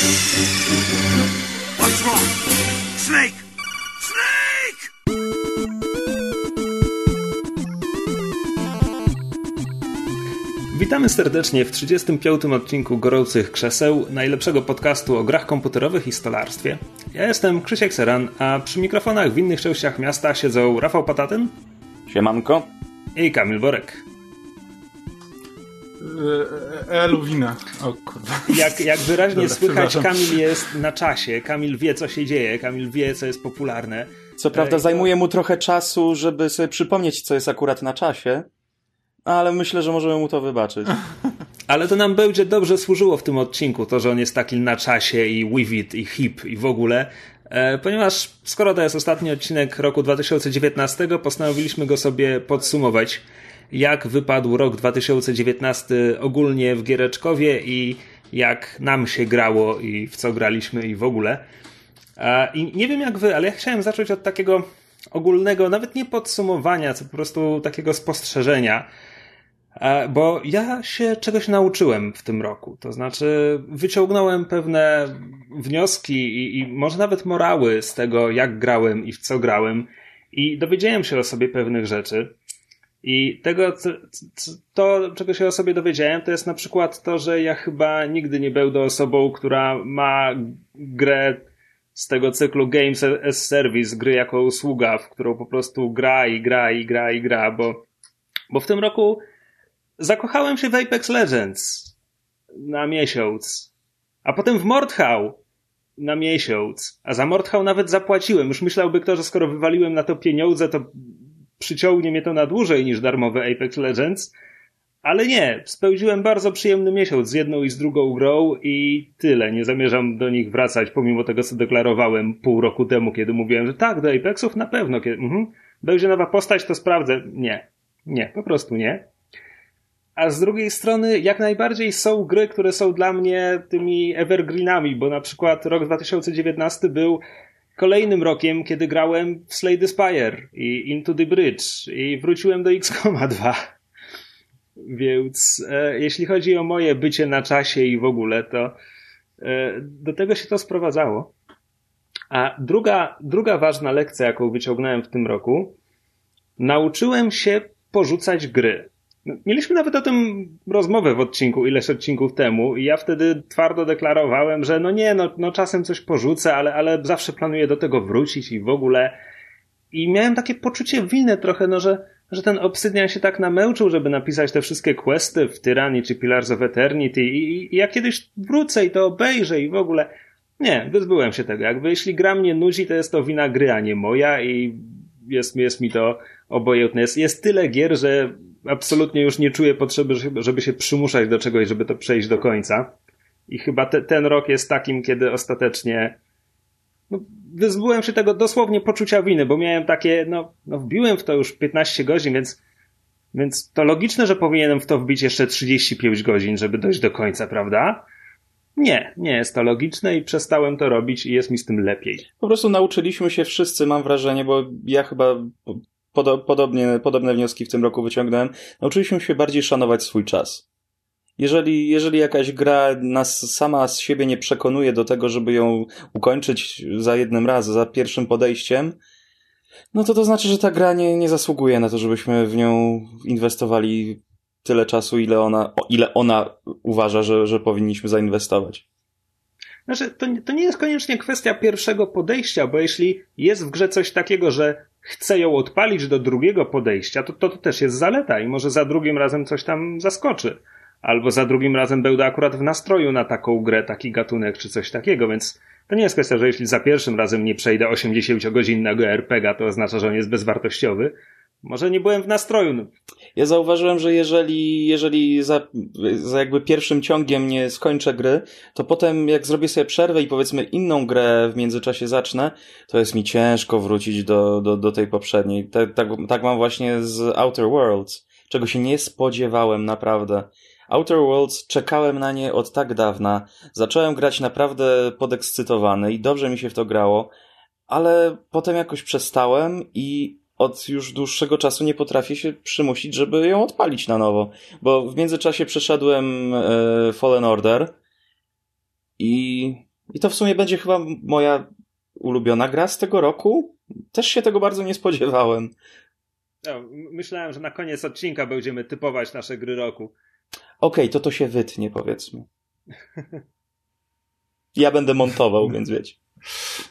What's wrong? Snake! Snake! Witamy serdecznie w 35. odcinku Gorących Krzeseł, najlepszego podcastu o grach komputerowych i stolarstwie. Ja jestem Krzysiek Seran, a przy mikrofonach w innych częściach miasta siedzą Rafał Patatyn Siemanko. i Kamil Borek. E, Eluwina. O kurwa. Jak, jak wyraźnie Dobra, słychać. Kamil jest na czasie, Kamil wie co się dzieje, Kamil wie co jest popularne. Co prawda zajmuje mu trochę czasu, żeby sobie przypomnieć, co jest akurat na czasie, ale myślę, że możemy mu to wybaczyć. Ale to nam będzie dobrze służyło w tym odcinku, to, że on jest taki na czasie i with it, i hip, i w ogóle. E, ponieważ skoro to jest ostatni odcinek roku 2019, postanowiliśmy go sobie podsumować, jak wypadł rok 2019 ogólnie w Giereczkowie i jak nam się grało i w co graliśmy i w ogóle. I nie wiem jak wy, ale ja chciałem zacząć od takiego ogólnego, nawet nie podsumowania, co po prostu takiego spostrzeżenia. Bo ja się czegoś nauczyłem w tym roku. To znaczy, wyciągnąłem pewne wnioski i, i może nawet morały z tego, jak grałem i w co grałem, i dowiedziałem się o sobie pewnych rzeczy. I tego, to, czego się o sobie dowiedziałem, to jest na przykład to, że ja chyba nigdy nie będę osobą, która ma grę z tego cyklu Games as Service, gry jako usługa, w którą po prostu gra i gra i gra i gra, bo, bo w tym roku zakochałem się w Apex Legends na miesiąc, a potem w Mordhau na miesiąc, a za Mordhau nawet zapłaciłem. Już myślałby kto, że skoro wywaliłem na to pieniądze, to przyciągnie mnie to na dłużej niż darmowy Apex Legends, ale nie, spędziłem bardzo przyjemny miesiąc z jedną i z drugą grą i tyle. Nie zamierzam do nich wracać, pomimo tego, co deklarowałem pół roku temu, kiedy mówiłem, że tak, do Apexów na pewno. Kiedy, mhm, będzie nowa postać, to sprawdzę. Nie, nie, po prostu nie. A z drugiej strony, jak najbardziej są gry, które są dla mnie tymi evergreenami, bo na przykład rok 2019 był kolejnym rokiem, kiedy grałem w Slay the Spire i Into the Bridge i wróciłem do XCOMa 2. Więc e, jeśli chodzi o moje bycie na czasie i w ogóle, to e, do tego się to sprowadzało. A druga, druga ważna lekcja, jaką wyciągnąłem w tym roku, nauczyłem się porzucać gry. Mieliśmy nawet o tym rozmowę w odcinku, ileś odcinków temu, i ja wtedy twardo deklarowałem, że no nie, no, no czasem coś porzucę, ale, ale zawsze planuję do tego wrócić i w ogóle. I miałem takie poczucie winy trochę, no że, że ten Obsydian się tak namęczył, żeby napisać te wszystkie questy w Tyranny czy Pillars of Eternity i, i ja kiedyś wrócę i to obejrzę i w ogóle. Nie, wyzbyłem się tego. Jakby jeśli gra mnie nudzi, to jest to wina gry, a nie moja i jest, jest mi to obojętne. Jest, jest tyle gier, że absolutnie już nie czuję potrzeby, żeby- się przymuszać do czegoś, żeby to przejść do końca. I chyba te, ten rok jest takim, kiedy ostatecznie no, wyzbyłem się tego dosłownie poczucia winy, bo miałem takie, no, no wbiłem w to już 15 godzin, więc, więc to logiczne, że powinienem w to wbić jeszcze 35 godzin, żeby dojść do końca, prawda? Nie, nie jest to logiczne i przestałem to robić i jest mi z tym lepiej. Po prostu nauczyliśmy się wszyscy, mam wrażenie, bo ja chyba podobnie, podobne wnioski w tym roku wyciągnąłem. Nauczyliśmy się bardziej szanować swój czas. Jeżeli, jeżeli jakaś gra nas sama z siebie nie przekonuje do tego, żeby ją ukończyć za jednym razem, za pierwszym podejściem, no to to znaczy, że ta gra nie, nie zasługuje na to, żebyśmy w nią inwestowali tyle czasu, ile ona, ile ona uważa, że, że powinniśmy zainwestować. Znaczy, to, to nie jest koniecznie kwestia pierwszego podejścia, bo jeśli jest w grze coś takiego, że chcę ją odpalić do drugiego podejścia, to, to to też jest zaleta i może za drugim razem coś tam zaskoczy. Albo za drugim razem będę akurat w nastroju na taką grę, taki gatunek czy coś takiego, więc to nie jest kwestia, że jeśli za pierwszym razem nie przejdę 80-godzinnego RPG, to oznacza, że on jest bezwartościowy. Może nie byłem w nastroju. No, Ja zauważyłem, że jeżeli, jeżeli za, za jakby pierwszym ciągiem nie skończę gry, to potem jak zrobię sobie przerwę i powiedzmy inną grę w międzyczasie zacznę, to jest mi ciężko wrócić do, do, do tej poprzedniej. Tak, tak, tak mam właśnie z Outer Worlds, czego się nie spodziewałem naprawdę. Outer Worlds czekałem na nie od tak dawna. Zacząłem grać naprawdę podekscytowany i dobrze mi się w to grało, ale potem jakoś przestałem i od już dłuższego czasu nie potrafię się przymusić, żeby ją odpalić na nowo. Bo w międzyczasie przeszedłem e, Fallen Order i I to w sumie będzie chyba moja ulubiona gra z tego roku. Też się tego bardzo nie spodziewałem. No, myślałem, że na koniec odcinka będziemy typować nasze gry roku. Okej, okay, to to się wytnie, powiedzmy. Ja będę montował, więc wiecie.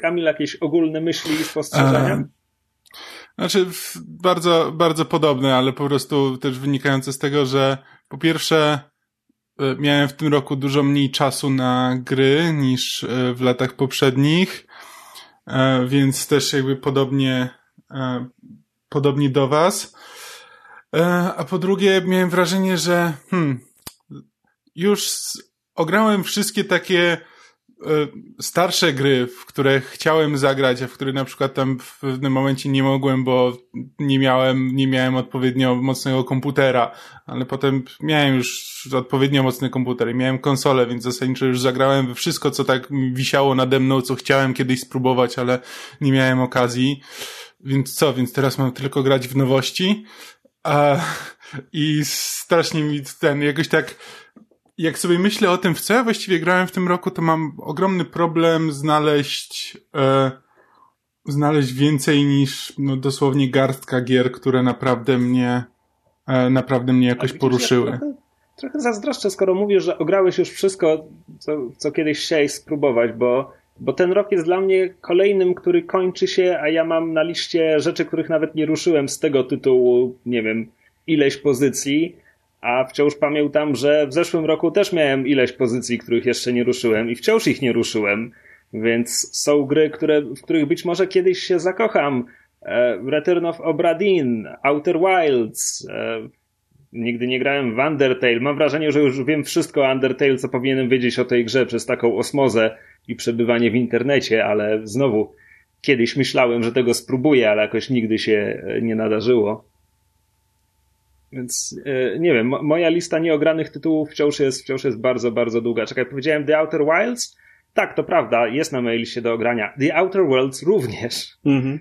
Kamil, jakieś ogólne myśli i spostrzeżenia? Znaczy, bardzo, bardzo podobne, ale po prostu też wynikające z tego, że po pierwsze, e, miałem w tym roku dużo mniej czasu na gry niż e, w latach poprzednich, e, więc też jakby podobnie, podobnie do Was. A po drugie, miałem wrażenie, że hmm, już ograłem wszystkie takie starsze gry, w które chciałem zagrać, a w które na przykład tam w pewnym momencie nie mogłem, bo nie miałem, nie miałem odpowiednio mocnego komputera, ale potem miałem już odpowiednio mocny komputer i miałem konsolę, więc zasadniczo już zagrałem we wszystko, co tak wisiało nade mną, co chciałem kiedyś spróbować, ale nie miałem okazji. Więc co, więc teraz mam tylko grać w nowości. A, I strasznie mi ten, jakoś tak, jak sobie myślę o tym, w co ja właściwie grałem w tym roku, to mam ogromny problem znaleźć, e, znaleźć więcej niż no, dosłownie garstka gier, które naprawdę mnie, e, naprawdę mnie jakoś poruszyły. Ja trochę, trochę zazdroszczę, skoro mówisz, że ograłeś już wszystko, co, co kiedyś chciałeś spróbować, bo, bo ten rok jest dla mnie kolejnym, który kończy się, a ja mam na liście rzeczy, których nawet nie ruszyłem z tego tytułu, nie wiem, ileś pozycji a wciąż pamiętam, że w zeszłym roku też miałem ileś pozycji, których jeszcze nie ruszyłem i wciąż ich nie ruszyłem. Więc są gry, które, w których być może kiedyś się zakocham. E, Return of Obra Dinn, Outer Wilds. E, nigdy nie grałem w Undertale. Mam wrażenie, że już wiem wszystko o Undertale, co powinienem wiedzieć o tej grze przez taką osmozę i przebywanie w internecie, ale znowu kiedyś myślałem, że tego spróbuję, ale jakoś nigdy się e, nie nadarzyło. Więc e, nie wiem, moja lista nieogranych tytułów wciąż jest, wciąż jest bardzo, bardzo długa. Czekaj, powiedziałem The Outer Wilds? Tak, to prawda, jest na mojej liście do ogrania. The Outer Worlds również. Mhm.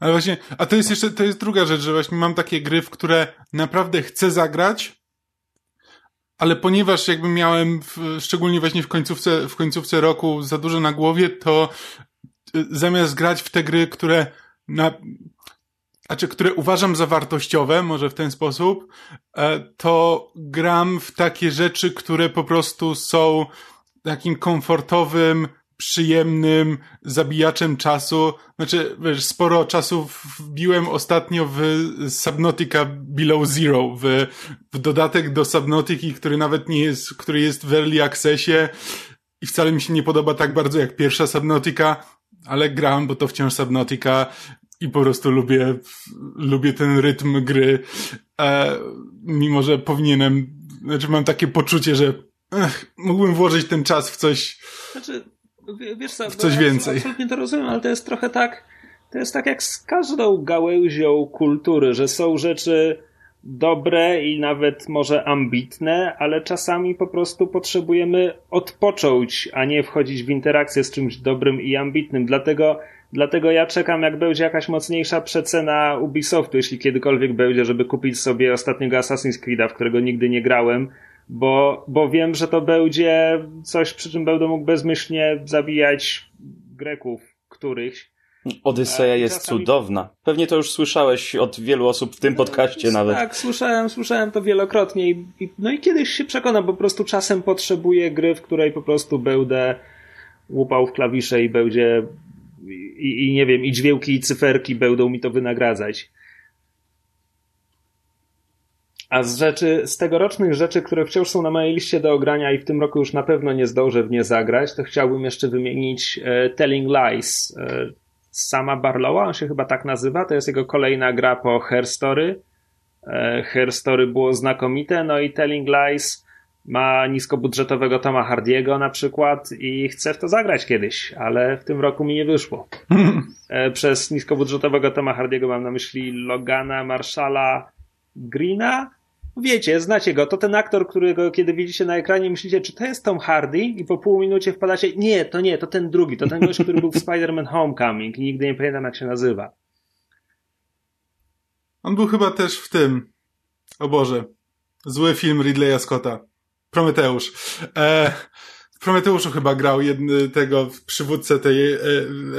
Ale właśnie, a to jest jeszcze, to jest druga rzecz, że właśnie mam takie gry, w które naprawdę chcę zagrać, ale ponieważ jakby miałem, w, szczególnie właśnie w końcówce, w końcówce roku za dużo na głowie, to y, zamiast grać w te gry, które na, znaczy, które uważam za wartościowe, może w ten sposób, e, to gram w takie rzeczy, które po prostu są takim komfortowym, przyjemnym zabijaczem czasu. Znaczy, wiesz, sporo czasu wbiłem ostatnio w Subnautica Below Zero, w, w dodatek do Subnautiki, który nawet nie jest, który jest w Early Accessie i wcale mi się nie podoba tak bardzo jak pierwsza Subnautica, ale gram, bo to wciąż Subnautica i po prostu lubię, lubię ten rytm gry, e, mimo że powinienem, znaczy mam takie poczucie, że ech, mógłbym włożyć ten czas w coś, znaczy, wiesz co, w coś więcej. Absolutnie to rozumiem, ale to jest trochę tak, to jest tak jak z każdą gałęzią kultury, że są rzeczy dobre i nawet może ambitne, ale czasami po prostu potrzebujemy odpocząć, a nie wchodzić w interakcję z czymś dobrym i ambitnym. Dlatego Dlatego ja czekam, jak będzie jakaś mocniejsza przecena Ubisoftu, jeśli kiedykolwiek będzie, żeby kupić sobie ostatniego Assassin's Creed'a, w którego nigdy nie grałem, bo, bo wiem, że to będzie coś, przy czym będę mógł bezmyślnie zabijać Greków którychś. Odyseja jest czasami... cudowna. Pewnie to już słyszałeś od wielu osób w tym podcaście no, nawet. Tak, słyszałem, słyszałem to wielokrotnie i, i, no i kiedyś się przekonam, po prostu czasem potrzebuję gry, w której po prostu będę łupał w klawisze i będzie i, i nie wiem, i dźwięki, i cyferki będą mi to wynagradzać. A z rzeczy, z tegorocznych rzeczy, które wciąż są na mojej liście do ogrania i w tym roku już na pewno nie zdążę w nie zagrać, to chciałbym jeszcze wymienić e, Telling Lies e, sama Barlowa, on się chyba tak nazywa, to jest jego kolejna gra po Her Story. E, Her Story było znakomite, no i Telling Lies ma niskobudżetowego Toma Hardiego na przykład i chce w to zagrać kiedyś, ale w tym roku mi nie wyszło. E, przez niskobudżetowego Toma Hardiego mam na myśli Logana Marshalla Greena. Wiecie, znacie go, to ten aktor, którego kiedy widzicie na ekranie myślicie, czy to jest Tom Hardy i po pół minucie wpadacie, nie, to nie, to ten drugi, to ten gość, który był w Spider-Man Homecoming i nigdy nie pamiętam jak się nazywa. On był chyba też w tym, o Boże, zły film Ridleya Scotta. Prometeusz. E, w Prometeuszu chyba grał jedny, tego przywódcę tej e,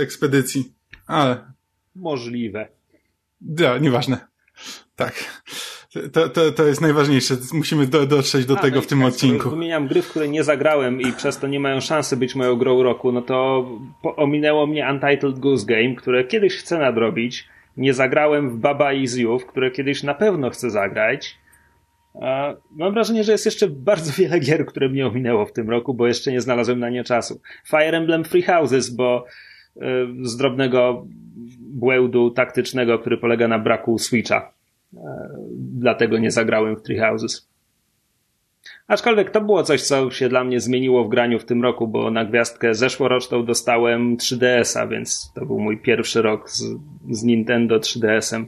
ekspedycji. Ale. Możliwe. Ja, nieważne. Tak. To, to, to jest najważniejsze. Musimy do, dotrzeć do A, tego no w tym tak, odcinku. Wymieniam gry, w które nie zagrałem i przez to nie mają szansy być moją grą roku, no to ominęło mnie Untitled Goose Game, które kiedyś chcę nadrobić. Nie zagrałem w Baba Is You, w które kiedyś na pewno chcę zagrać. Mam wrażenie, że jest jeszcze bardzo wiele gier, które mnie ominęło w tym roku, bo jeszcze nie znalazłem na nie czasu. Fire Emblem Free Houses, bo e, z drobnego błędu taktycznego, który polega na braku Switcha. E, dlatego nie zagrałem w Three Houses. Aczkolwiek to było coś, co się dla mnie zmieniło w graniu w tym roku, bo na gwiazdkę zeszłoroczną dostałem 3DS-a, więc to był mój pierwszy rok z, z Nintendo 3DS-em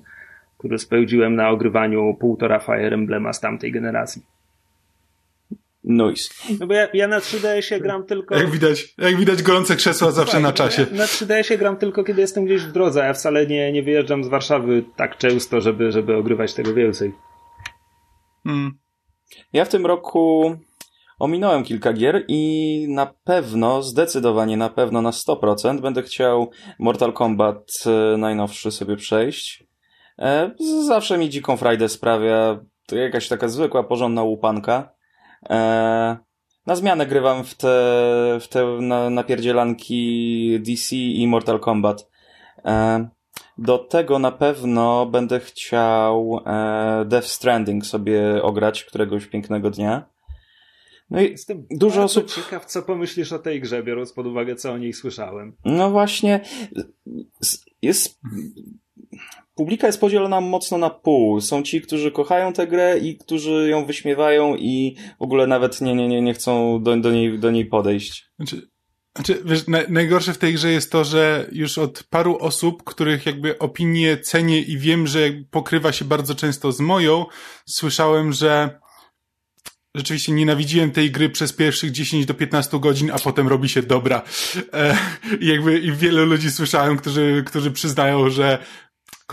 który spędziłem na ogrywaniu półtora Fire Emblema z tamtej generacji. Noise. No bo ja, ja na 3DS-ie gram tylko... Jak widać, jak widać gorące krzesła zawsze na czasie. Ja na 3DS-ie gram tylko, kiedy jestem gdzieś w drodze, a ja wcale nie, nie wyjeżdżam z Warszawy tak często, żeby, żeby ogrywać tego więcej. Hmm. Ja w tym roku ominąłem kilka gier i na pewno, zdecydowanie na pewno na 100% będę chciał Mortal Kombat e, najnowszy sobie przejść. E, zawsze mi dziką frajdę sprawia to jakaś taka zwykła, porządna łupanka. E, na zmianę grywam w te, w te napierdzielanki DC i Mortal Kombat. E, do tego na pewno będę chciał Death Stranding sobie ograć któregoś pięknego dnia. No i Jestem dużo osób. ciekaw, co pomyślisz o tej grze, biorąc pod uwagę, co o niej słyszałem. No właśnie, jest publika jest podzielona mocno na pół. Są ci, którzy kochają tę grę i którzy ją wyśmiewają i w ogóle nawet nie, nie, nie, nie chcą do, do, niej, do niej podejść. Znaczy, znaczy wiesz, na, najgorsze w tej grze jest to, że już od paru osób, których jakby opinie cenię i wiem, że pokrywa się bardzo często z moją, słyszałem, że rzeczywiście nienawidziłem tej gry przez pierwszych 10 do 15 godzin, a potem robi się dobra. E, jakby i wielu ludzi słyszałem, którzy, którzy przyznają, że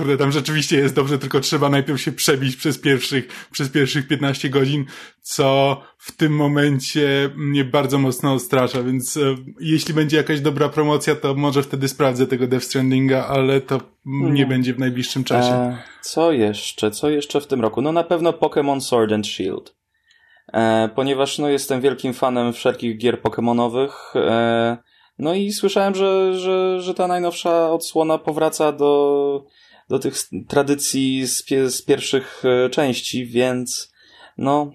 kurde, tam rzeczywiście jest dobrze, tylko trzeba najpierw się przebić przez pierwszych, przez pierwszych 15 godzin, co w tym momencie mnie bardzo mocno odstrasza, więc e, jeśli będzie jakaś dobra promocja, to może wtedy sprawdzę tego Death Strandinga, ale to hmm. nie będzie w najbliższym czasie. E, co jeszcze? Co jeszcze w tym roku? No na pewno Pokémon Sword and Shield. E, ponieważ no jestem wielkim fanem wszelkich gier Pokémonowych, e, no i słyszałem, że, że, że ta najnowsza odsłona powraca do do tych tradycji z, z pierwszych e, części, więc no,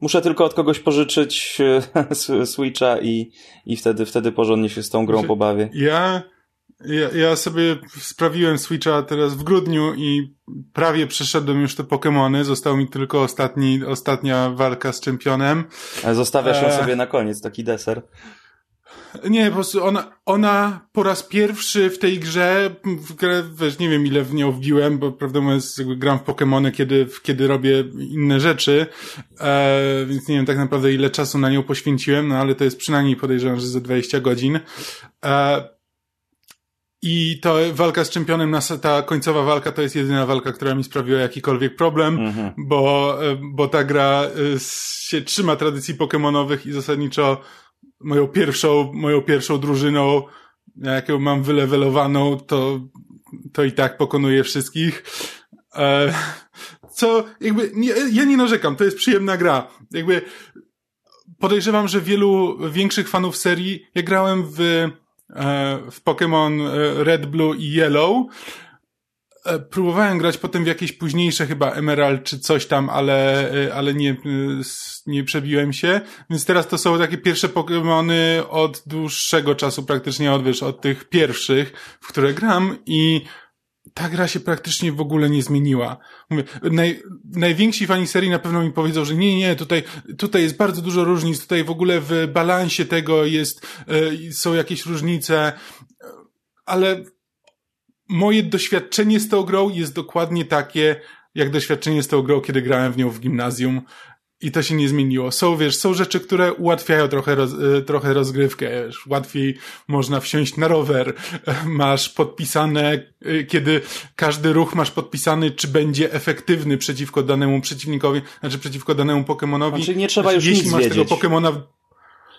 muszę tylko od kogoś pożyczyć e, Switcha i, i wtedy, wtedy porządnie się z tą grą znaczy, pobawię. Ja, ja, ja sobie sprawiłem Switcha teraz w grudniu i prawie przeszedłem już te Pokémony. Został mi tylko ostatni, ostatnia walka z czempionem. Zostawiasz ją e... sobie na koniec, taki deser. Nie, po prostu ona, ona po raz pierwszy w tej grze, w grę, wiesz, nie wiem ile w nią wbiłem, bo prawdę mówiąc jakby gram w Pokémony, kiedy, kiedy robię inne rzeczy, e, więc nie wiem tak naprawdę ile czasu na nią poświęciłem, no ale to jest przynajmniej podejrzewam, że za 20 godzin. E, i to walka z czempionem, ta końcowa walka to jest jedyna walka, która mi sprawiła jakikolwiek problem, mhm. bo, e, bo ta gra e, się trzyma tradycji pokemonowych i zasadniczo moją pierwszą, moją pierwszą drużyną, jaką mam wylewelowaną, to, to i tak pokonuję wszystkich. E, co, jakby, nie, ja nie narzekam, to jest przyjemna gra. Jakby, podejrzewam, że wielu większych fanów serii, ja grałem w, e, w Pokémon e, Red, Blue i Yellow, próbowałem grać potem w jakieś późniejsze chyba Emerald czy coś tam, ale, e, ale nie, e, nie przebiłem się. Więc teraz to są takie pierwsze Pokémony od dłuższego czasu, praktycznie od, wiesz, od tych pierwszych, w które gram i ta gra się praktycznie w ogóle nie zmieniła. Mówię, naj, najwięksi fani serii na pewno mi powiedzą, że nie, nie, tutaj, tutaj jest bardzo dużo różnic, tutaj w ogóle w balansie tego jest, są jakieś różnice, ale moje doświadczenie z tą grą jest dokładnie takie, jak doświadczenie z tą grą, kiedy grałem w nią w gimnazjum. i to się nie zmieniło. Są, wiesz, są rzeczy, które ułatwiają trochę, roz, y, trochę rozgrywkę. Wiesz, łatwiej można wsiąść na rower. Masz podpisane, y, kiedy każdy ruch masz podpisany, czy będzie efektywny przeciwko danemu przeciwnikowi, znaczy przeciwko danemu Pokemonowi. Znaczy nie trzeba znaczy, już jeśli nic masz wiedzieć. tego Pokemona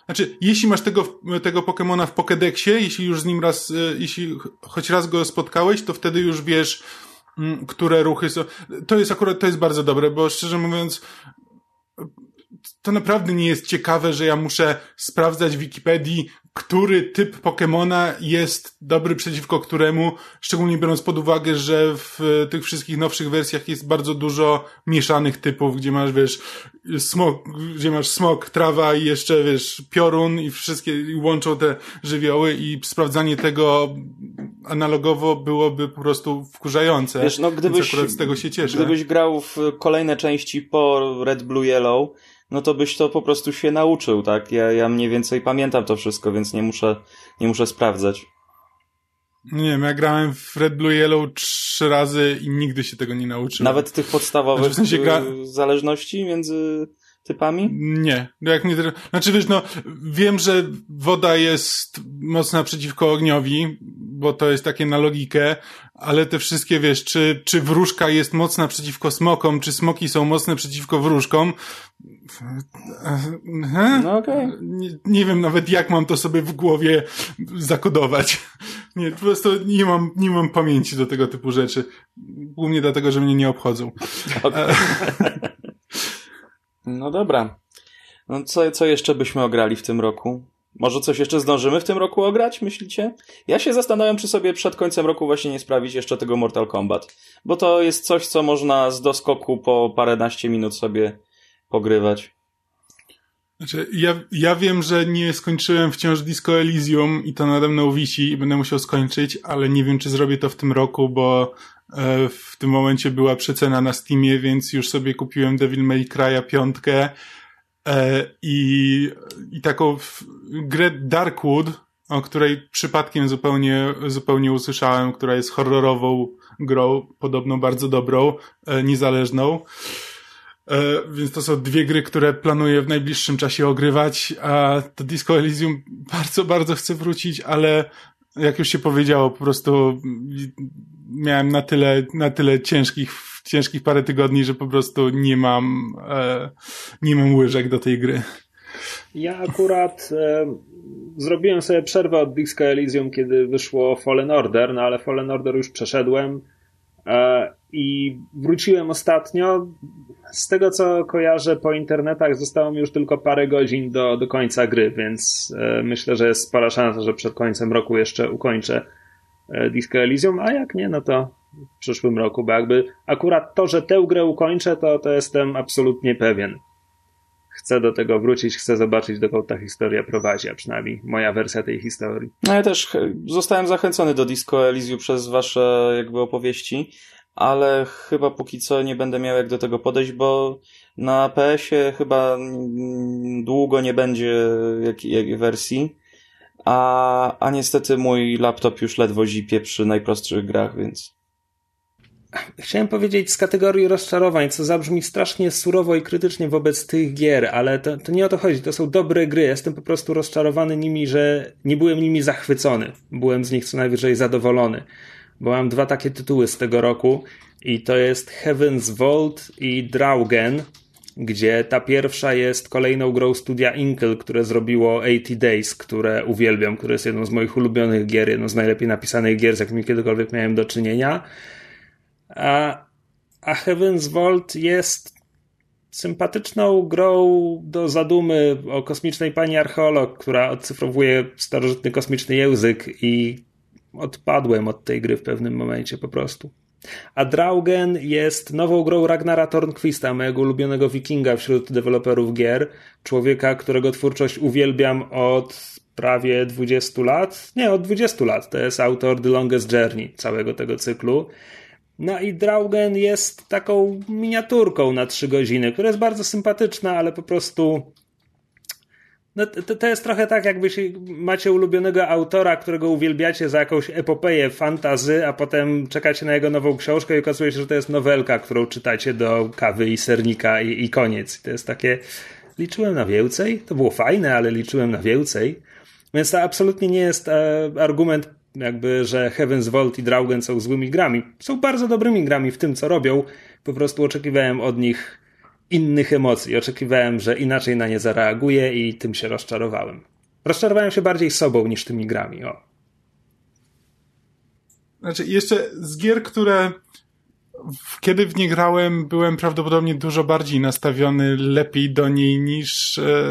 znaczy, jeśli masz tego, tego Pokemona w Pokédexie, jeśli już z nim raz, y, jeśli choć raz go spotkałeś, to wtedy już wiesz, mm, które ruchy są. To jest akurat, to jest bardzo dobre, bo szczerze mówiąc, to naprawdę nie jest ciekawe, że ja muszę sprawdzać w Wikipedii, który typ Pokemona jest dobry przeciwko któremu, szczególnie biorąc pod uwagę, że w tych wszystkich nowszych wersjach jest bardzo dużo mieszanych typów, gdzie masz, wiesz, smok, gdzie masz smok, trawa i jeszcze, wiesz, piorun i wszystkie, i łączą te żywioły i sprawdzanie tego analogowo byłoby po prostu wkurzające. Wiesz, no gdybyś, z tego się cieszę. gdybyś grał w kolejne części po Red, Blue, Yellow, no to byś to po prostu się nauczył, tak? Ja, ja mniej więcej pamiętam to wszystko, więc nie muszę, nie muszę sprawdzać. Nie wiem, ja grałem w Red Blue Yellow trzy razy i nigdy się tego nie nauczyłem. Nawet tych podstawowych Znaczy, w sensie gra- y, zależności między typami? Nie. No Jak mnie, tr- znaczy wiesz, no, wiem, że woda jest mocna przeciwko ogniowi, bo to jest takie na logikę, ale te wszystkie, wiesz, czy, czy wróżka jest mocna przeciwko smokom, czy smoki są mocne przeciwko wróżkom, He? No okej. nie, nie wiem nawet jak mam to sobie w głowie zakodować. Nie, po prostu nie mam, nie mam pamięci do tego typu rzeczy. Głównie dlatego, że mnie nie obchodzą. No dobra. No co, co jeszcze byśmy ograli w tym roku? Może coś jeszcze zdążymy w tym roku ograć, myślicie? Ja się zastanawiam, czy sobie przed końcem roku właśnie nie sprawić jeszcze tego Mortal Kombat. Bo to jest coś, co można z doskoku po paręnaście minut sobie pogrywać. Znaczy, ja, ja wiem, że nie skończyłem wciąż Disco Elysium i to nade mną wisi i będę musiał skończyć, ale nie wiem, czy zrobię to w tym roku, bo w tym momencie była przecena na Steamie, więc już sobie kupiłem Devil May Cry'a piątkę e, i, i taką grę Darkwood, o której przypadkiem zupełnie, zupełnie usłyszałem, która jest horrorową grą, podobno bardzo dobrą, e, niezależną. E, więc to są dwie gry, które planuję w najbliższym czasie ogrywać, a do Disco Elysium bardzo, bardzo chcę wrócić, ale jak już się powiedziało, po prostu miałem na tyle, na tyle ciężkich, ciężkich parę tygodni, że po prostu nie mam, e, nie mam łyżek do tej gry. Ja akurat e, zrobiłem sobie przerwę od Disco Elysium, kiedy wyszło Fallen Order, no ale Fallen Order już przeszedłem e, i wróciłem ostatnio. Z tego co kojarzę po internetach zostało mi już tylko parę godzin do, do końca gry, więc e, myślę, że jest spora szansa, że przed końcem roku jeszcze ukończę Disco Elysium, a jak nie, no to w przyszłym roku, bo jakby akurat to, że tę grę ukończę, to, to jestem absolutnie pewien chcę do tego wrócić, chcę zobaczyć, dokąd ta historia prowadzi, a przynajmniej moja wersja tej historii. No ja też ch- zostałem zachęcony do Disco Elysium przez wasze jakby opowieści, ale chyba póki co nie będę miał jak do tego podejść, bo na PS-ie chyba długo nie będzie jakiej wersji, a, a niestety mój laptop już ledwo zipie przy najprostszych grach, więc... Chciałem powiedzieć z kategorii rozczarowań, co zabrzmi strasznie surowo i krytycznie wobec tych gier, ale to, to nie o to chodzi. To są dobre gry. Jestem po prostu rozczarowany nimi, że nie byłem nimi zachwycony. Byłem z nich co najwyżej zadowolony. Bo mam dwa takie tytuły z tego roku i to jest Heaven's Vault i Draugen, gdzie ta pierwsza jest kolejną grą studia Inkle, które zrobiło 80 Days, które uwielbiam, które jest jedną z moich ulubionych gier, jedną z najlepiej napisanych gier, z jakimi kiedykolwiek miałem do czynienia. A, a Heaven's Vault jest sympatyczną grą do zadumy o kosmicznej pani archeolog, która odcyfrowuje starożytny kosmiczny język i odpadłem od tej gry w pewnym momencie po prostu. A Draugen jest nową grą Ragnara Tornquista, mojego ulubionego wikinga wśród deweloperów gier. Człowieka, którego twórczość uwielbiam od prawie 20 lat. Nie, od 20 lat. To jest autor The Longest Journey, całego tego cyklu. No i Draugen jest taką miniaturką na trzy godziny, która jest bardzo sympatyczna, ale po prostu No to, to jest trochę tak, jakbyś macie ulubionego autora, którego uwielbiacie za jakąś epopeję fantazy, a potem czekacie na jego nową książkę i okazuje się, że to jest nowelka, którą czytacie do kawy i sernika i, i koniec. I to jest takie, liczyłem na więcej, to było fajne, ale liczyłem na więcej. Więc to absolutnie nie jest e, argument jakby, że Heaven's Vault i Draugen są złymi grami. Są bardzo dobrymi grami w tym, co robią. Po prostu oczekiwałem od nich innych emocji. Oczekiwałem, że inaczej na nie zareaguję i tym się rozczarowałem. Rozczarowałem się bardziej sobą niż tymi grami. O. Znaczy, jeszcze z gier, które kiedy w nie grałem, byłem prawdopodobnie dużo bardziej nastawiony lepiej do niej niż e,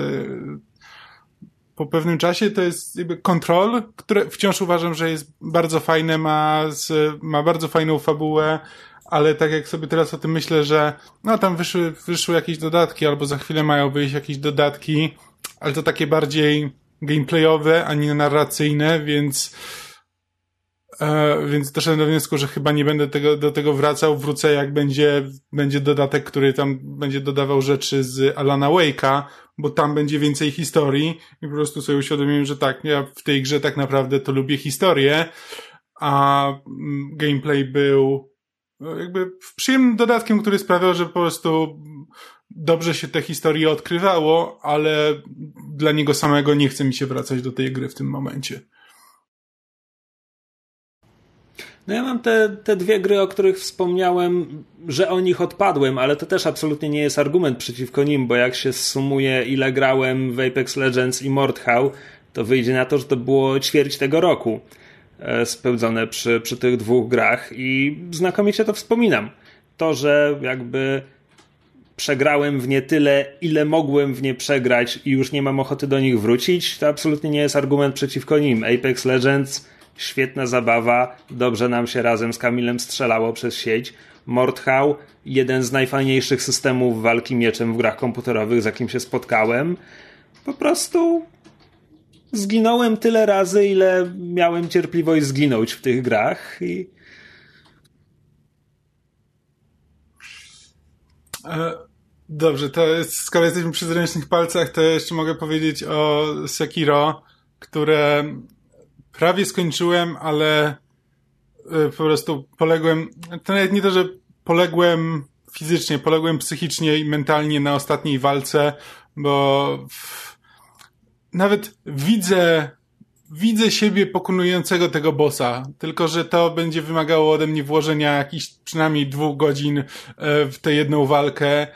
po pewnym czasie. To jest jakby Control, które wciąż uważam, że jest bardzo fajne, ma, ma bardzo fajną fabułę, ale tak jak sobie teraz o tym myślę, że no tam wyszły, wyszły jakieś dodatki, albo za chwilę mają wyjść jakieś dodatki, ale to takie bardziej gameplayowe, a nie narracyjne, więc e, więc doszedłem do wniosku, że chyba nie będę tego, do tego wracał. Wrócę jak będzie, będzie dodatek, który tam będzie dodawał rzeczy z Alana Wake'a, bo tam będzie więcej historii i po prostu sobie uświadomiłem, że tak, ja w tej grze tak naprawdę to lubię historię, a mm, gameplay był jakby przyjemnym dodatkiem, który sprawiał, że po prostu dobrze się te historie odkrywało, ale dla niego samego nie chce mi się wracać do tej gry w tym momencie. No ja mam te, te dwie gry, o których wspomniałem, że o nich odpadłem, ale to też absolutnie nie jest argument przeciwko nim, bo jak się sumuje ile grałem w Apex Legends i Mordhau, to wyjdzie na to, że to było ćwierć tego roku. E, spełdzone przy, przy tych dwóch grach i znakomicie to wspominam. To, że jakby przegrałem w nie tyle, ile mogłem w nie przegrać i już nie mam ochoty do nich wrócić, to absolutnie nie jest argument przeciwko nim. Apex Legends, świetna zabawa, dobrze nam się razem z Kamilem strzelało przez sieć. Mordhau, jeden z najfajniejszych systemów walki mieczem w grach komputerowych, z jakim się spotkałem. Po prostu zginąłem tyle razy, ile miałem cierpliwość zginąć w tych grach i e, Dobrze, to jest, skoro jesteśmy przy zręcznych palcach, to jeszcze mogę powiedzieć o Sekiro, które prawie skończyłem, ale e, po prostu poległem, to nawet nie to, że poległem fizycznie, poległem psychicznie i mentalnie na ostatniej walce, bo nawet widzę, widzę siebie pokonującego tego bossa, tylko że to będzie wymagało ode mnie włożenia jakichś przynajmniej dwóch godzin e, w tę jedną walkę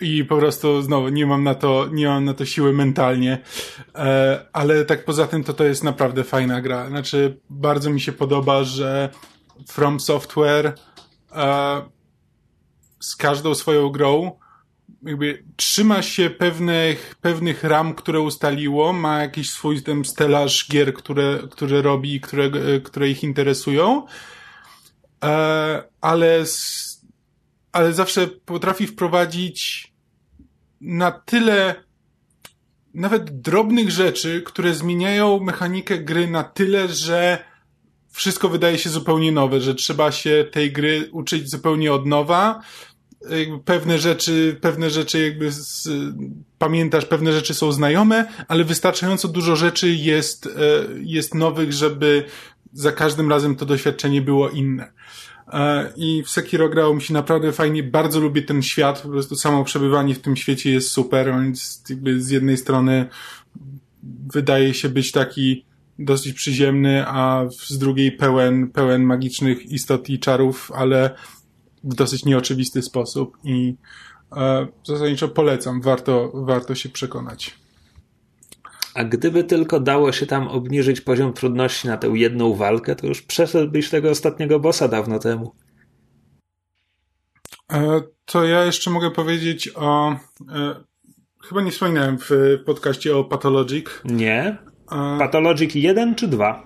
i po prostu znowu nie mam na to, nie mam na to siły mentalnie, e, ale tak poza tym to to jest naprawdę fajna gra. Znaczy bardzo mi się podoba, że From Software e, z każdą swoją grą jakby trzyma się pewnych, pewnych ram, które ustaliło, ma jakiś swój ten stelaż gier, które, które robi, które, które ich interesują, e, ale, ale zawsze potrafi wprowadzić na tyle nawet drobnych rzeczy, które zmieniają mechanikę gry na tyle, że wszystko wydaje się zupełnie nowe, że trzeba się tej gry uczyć zupełnie od nowa, pewne rzeczy, pewne rzeczy jakby z, pamiętasz, pewne rzeczy są znajome, ale wystarczająco dużo rzeczy jest, e, jest nowych, żeby za każdym razem to doświadczenie było inne. E, I w Sekiro grało mi się naprawdę fajnie, bardzo lubię ten świat, po prostu samo przebywanie w tym świecie jest super, więc jakby z jednej strony wydaje się być taki dosyć przyziemny, a z drugiej pełen, pełen magicznych istot i czarów, ale w dosyć nieoczywisty sposób i e, zasadniczo polecam, warto, warto się przekonać. A gdyby tylko dało się tam obniżyć poziom trudności na tę jedną walkę, to już przeszedłbyś tego ostatniego bossa dawno temu. E, to ja jeszcze mogę powiedzieć o. E, chyba nie wspominałem w podcaście o Pathologic. Nie. E, Pathologic 1 czy 2?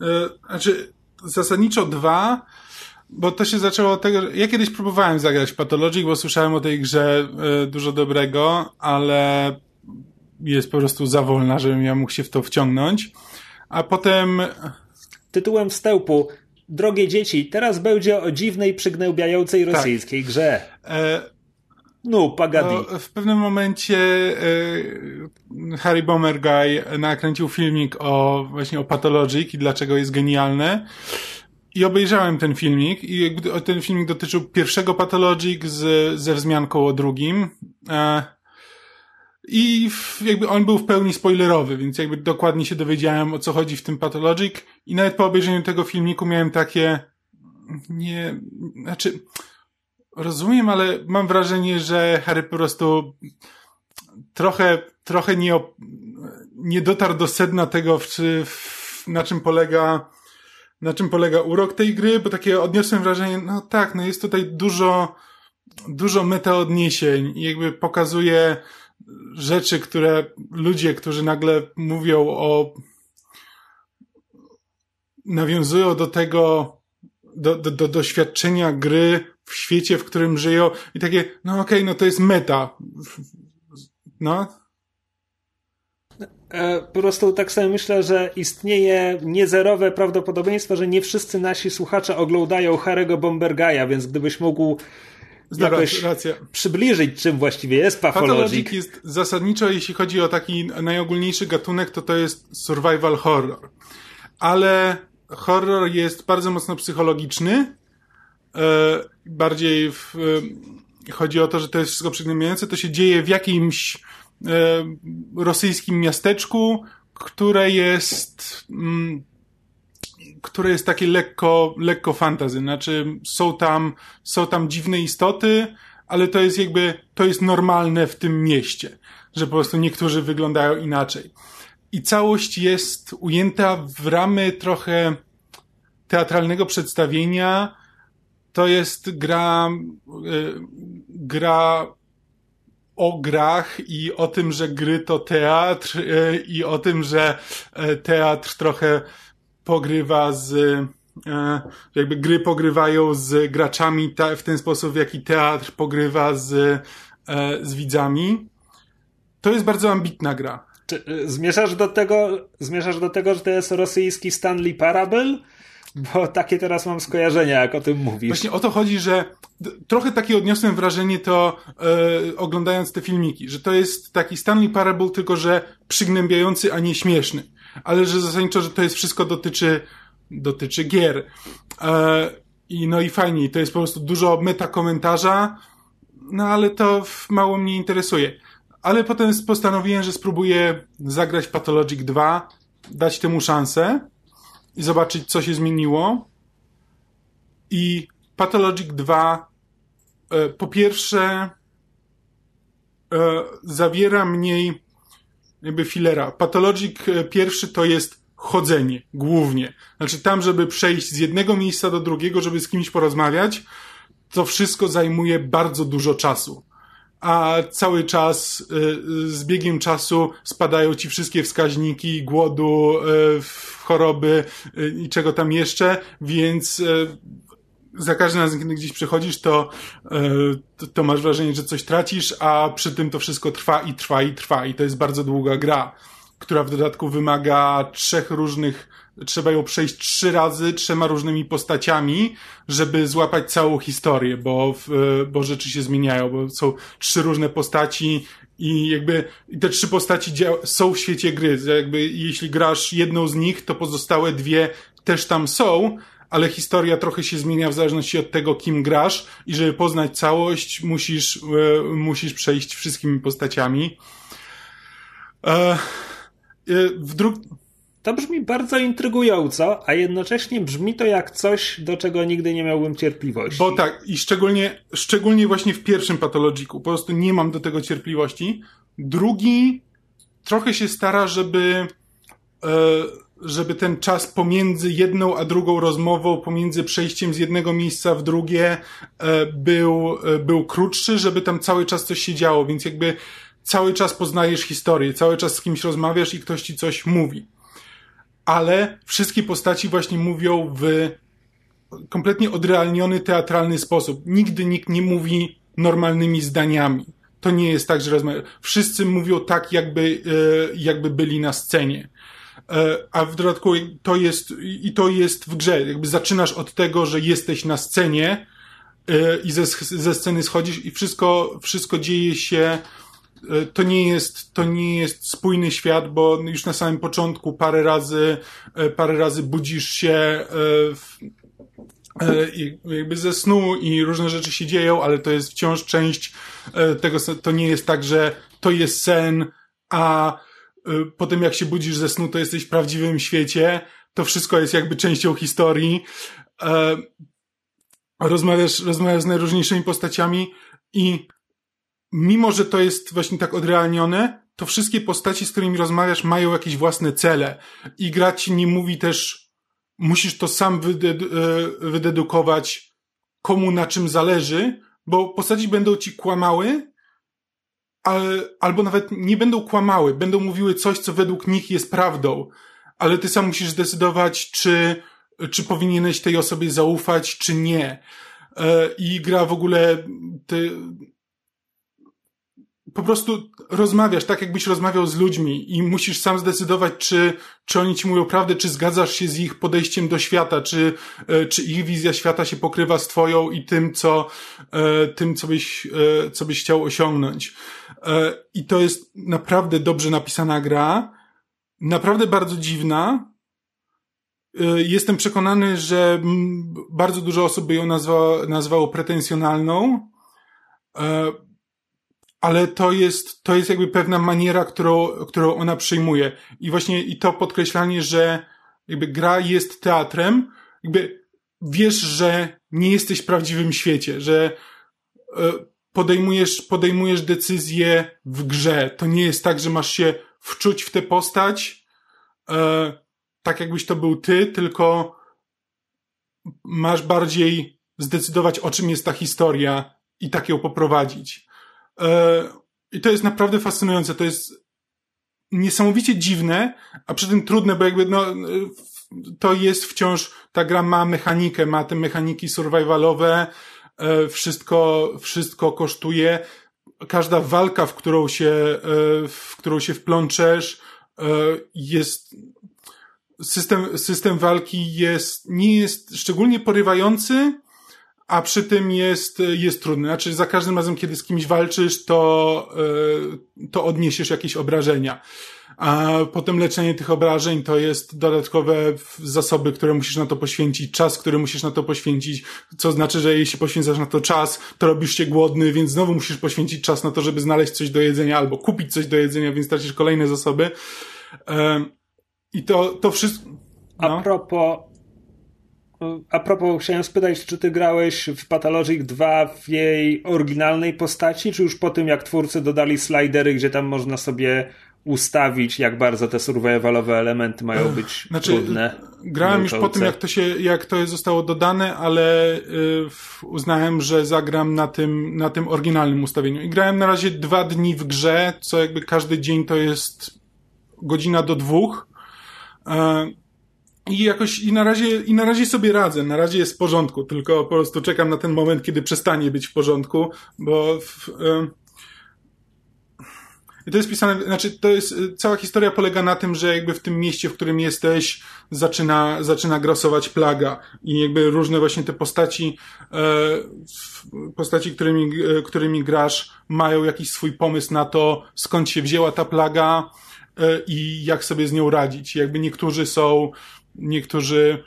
E, znaczy, zasadniczo 2 bo to się zaczęło od tego, że ja kiedyś próbowałem zagrać Pathologic, bo słyszałem o tej grze y, dużo dobrego, ale jest po prostu za wolna, żebym ja mógł się w to wciągnąć. A potem... Tytułem wstępu Drogie dzieci, teraz będzie o dziwnej, przygnębiającej tak. rosyjskiej tak. grze. E... No, pagadi. No, w pewnym momencie e, Harry Bomber Guy nakręcił filmik o właśnie o Pathologic i dlaczego jest genialne. I obejrzałem ten filmik i ten filmik dotyczył pierwszego Pathologic z, ze wzmianką o drugim. E, I jakby on był w pełni spoilerowy, więc jakby dokładnie się dowiedziałem o co chodzi w tym Pathologic i nawet po obejrzeniu tego filmiku miałem takie nie, znaczy rozumiem, ale mam wrażenie, że Harry po prostu trochę, trochę nie, nie dotarł do sedna tego, w, w, na czym polega na czym polega urok tej gry, bo takie odniosłem wrażenie, no tak, no jest tutaj dużo, dużo meta odniesień i jakby pokazuje rzeczy, które ludzie, którzy nagle mówią o, nawiązują do tego, do, do, do doświadczenia gry w świecie, w którym żyją i takie, no okej, okay, no to jest meta. No, po prostu tak sobie myślę, że istnieje niezerowe prawdopodobieństwo, że nie wszyscy nasi słuchacze oglądają Harry'ego Bombergaja, więc gdybyś mógł jakoś racja. przybliżyć, czym właściwie jest Pathologic. Pathologic jest zasadniczo, jeśli chodzi o taki najogólniejszy gatunek, to to jest survival horror. Ale horror jest bardzo mocno psychologiczny. E, bardziej w, e, chodzi o to, że to jest wszystko przygnębiające. To się dzieje w jakimś E, rosyjskim miasteczku, które jest, mm, które jest takie lekko, lekko fantazy. Znaczy, są tam, są tam dziwne istoty, ale to jest jakby, to jest normalne w tym mieście, że po prostu niektórzy wyglądają inaczej. I całość jest ujęta w ramy trochę teatralnego przedstawienia. To jest gra, e, gra o grach i o tym, że gry to teatr e, i o tym, że e, teatr trochę pogrywa z e, jakby gry pogrywają z graczami w ten sposób, w jaki teatr pogrywa z, z widzami. To jest bardzo ambitna gra. Czy zmierzasz do tego, zmierzasz do tego, że to jest rosyjski Stanley Parable? Bo takie teraz mam skojarzenia, jak o tym mówisz. Właśnie o to chodzi, że trochę takie odniosłem wrażenie to e, oglądając te filmiki, że to jest taki Stanley Parable, tylko że przygnębiający, a nie śmieszny. Ale że zasadniczo, że to jest wszystko dotyczy, dotyczy gier. E, I no i fajnie, to jest po prostu dużo meta komentarza, no ale to mało mnie interesuje. Ale potem postanowiłem, że spróbuję zagrać Pathologic 2, dać temu szansę i zobaczyć, co się zmieniło. I Pathologic 2 e, po pierwsze e, zawiera mniej jakby filera. Pathologic e, pierwszy to jest chodzenie, głównie. Znaczy tam, żeby przejść z jednego miejsca do drugiego, żeby z kimś porozmawiać, to wszystko zajmuje bardzo dużo czasu a cały czas y, z biegiem czasu spadają ci wszystkie wskaźniki głodu, y, choroby y, i czego tam jeszcze, więc za każdym razem, kiedy gdzieś przychodzisz, to, to, to masz wrażenie, że coś tracisz, a przy tym to wszystko trwa i trwa i trwa. I to jest bardzo długa gra, która w dodatku wymaga trzech różnych trzeba ją przejść trzy razy trzema różnymi postaciami, żeby złapać całą historię, bo, bo rzeczy się zmieniają, bo są trzy różne postaci i jakby te trzy postaci są w świecie gry. Jakby jeśli grasz jedną z nich, to pozostałe dwie też tam są, ale historia trochę się zmienia w zależności od tego, kim grasz i żeby poznać całość, musisz, e, musisz przejść wszystkimi postaciami. E, e w dru to brzmi bardzo intrygująco, a jednocześnie brzmi to jak coś, do czego nigdy nie miałbym cierpliwości. Bo tak, i szczególnie, szczególnie właśnie w pierwszym patologiku, po prostu nie mam do tego cierpliwości. Drugi trochę się stara, żeby, e, żeby ten czas pomiędzy jedną a drugą rozmową, pomiędzy przejściem z jednego miejsca w drugie e, był, e, był krótszy, żeby tam cały czas coś się działo, więc jakby cały czas poznajesz historię, cały czas z kimś rozmawiasz i ktoś ci coś mówi ale wszystkie postaci właśnie mówią w kompletnie odrealniony, teatralny sposób. Nigdy nikt nie mówi normalnymi zdaniami. To nie jest tak, że rozmawiają. Wszyscy mówią tak, jakby, e, jakby byli na scenie. E, a w dodatku to jest, i to jest w grze. Jakby zaczynasz od tego, że jesteś na scenie e, i ze, ze sceny schodzisz i wszystko, wszystko dzieje się to nie jest, to nie jest spójny świat, bo już na samym początku parę razy, e, parę razy budzisz się e, w, jakby ze snu i różne rzeczy się dzieją, ale to jest wciąż część tego, to nie jest tak, że to jest sen, a potem jak się budzisz ze snu, to jesteś w prawdziwym świecie. To wszystko jest jakby częścią historii. Rozmawiasz, rozmawiasz z najróżniejszymi postaciami i mimo że to jest właśnie tak odrealnione, to wszystkie postaci, z którymi rozmawiasz, mają jakieś własne cele. I gra ci nie mówi też, musisz to sam e, wydedukować, komu na czym zależy, bo postaci będą ci kłamały, ale, albo nawet nie będą kłamały, będą mówiły coś, co według nich jest prawdą, ale ty sam musisz zdecydować, czy, czy powinieneś tej osobie zaufać, czy nie. E, I gra w ogóle, ty, po prostu rozmawiasz tak, jakbyś rozmawiał z ludźmi i musisz sam zdecydować, czy, czy oni ci mówią prawdę, czy zgadzasz się z ich podejściem do świata, czy, e, czy ich wizja świata się pokrywa z twoją i tym, co, e, tym, co byś, e, co byś chciał osiągnąć. I to jest naprawdę dobrze napisana gra, naprawdę bardzo dziwna. Jestem przekonany, że bardzo dużo osób by ją nazwa, nazwało pretensjonalną ale to jest, to jest jakby pewna maniera, którą, którą ona przyjmuje. I właśnie i to podkreślanie, że jakby gra jest teatrem, jakby wiesz, że nie jesteś w prawdziwym świecie, że e, podejmujesz, podejmujesz decyzje w grze. To nie jest tak, że masz się wczuć w tę postać, e, tak jakbyś to był ty, tylko masz bardziej zdecydować, o czym jest ta historia i tak ją poprowadzić. E, I to jest naprawdę fascynujące. To jest niesamowicie dziwne, a przy tym trudne, bo jakby no, to jest wciąż, ta gra ma mechanikę, ma te mechaniki survivalowe, e, wszystko, wszystko kosztuje. Każda walka, w którą się, e, w którą się wplączesz, jest, system, system walki jest, nie jest szczególnie porywający, a przy tym jest, jest trudny. Znaczy, za każdym razem, kiedy z kimś walczysz, to, e, to odniesiesz jakieś obrażenia. A potem leczenie tych obrażeń to jest dodatkowe zasoby, które musisz na to poświęcić, czas, który musisz na to poświęcić, co znaczy, że jeśli poświęcasz na to czas, to robisz się głodny, więc znowu musisz poświęcić czas na to, żeby znaleźć coś do jedzenia albo kupić coś do jedzenia, więc tracisz kolejne zasoby. E, I to, to wszystko. No. A propos a propos, chciałem spytać, czy ty grałeś w Pathologic 2 w jej oryginalnej postaci, czy już po tym, jak twórcy dodali slidery, gdzie tam można sobie ustawić, jak bardzo te survivalowe elementy mają być znaczy, trudne. Grałem już po tym, jak to się, jak to zostało dodane, ale y, uznałem, że zagram na tym, na tym oryginalnym ustawieniu. I grałem na razie dwa dni w grze, co jakby każdy dzień to jest godzina do dwóch. Y, i jakoś, i na razie, i na razie sobie radzę, na razie jest w porządku, tylko po prostu czekam na ten moment, kiedy przestanie być w porządku, bo w, i to jest pisane, znaczy to jest, cała historia polega na tym, że jakby w tym mieście, w którym jesteś, zaczyna, zaczyna grasować plaga. I jakby różne właśnie te postaci, e, postaci, którymi, e, którymi grasz, mają jakiś swój pomysł na to, skąd się wzięła ta plaga, e, i jak sobie z nią radzić. Jakby niektórzy są niektórzy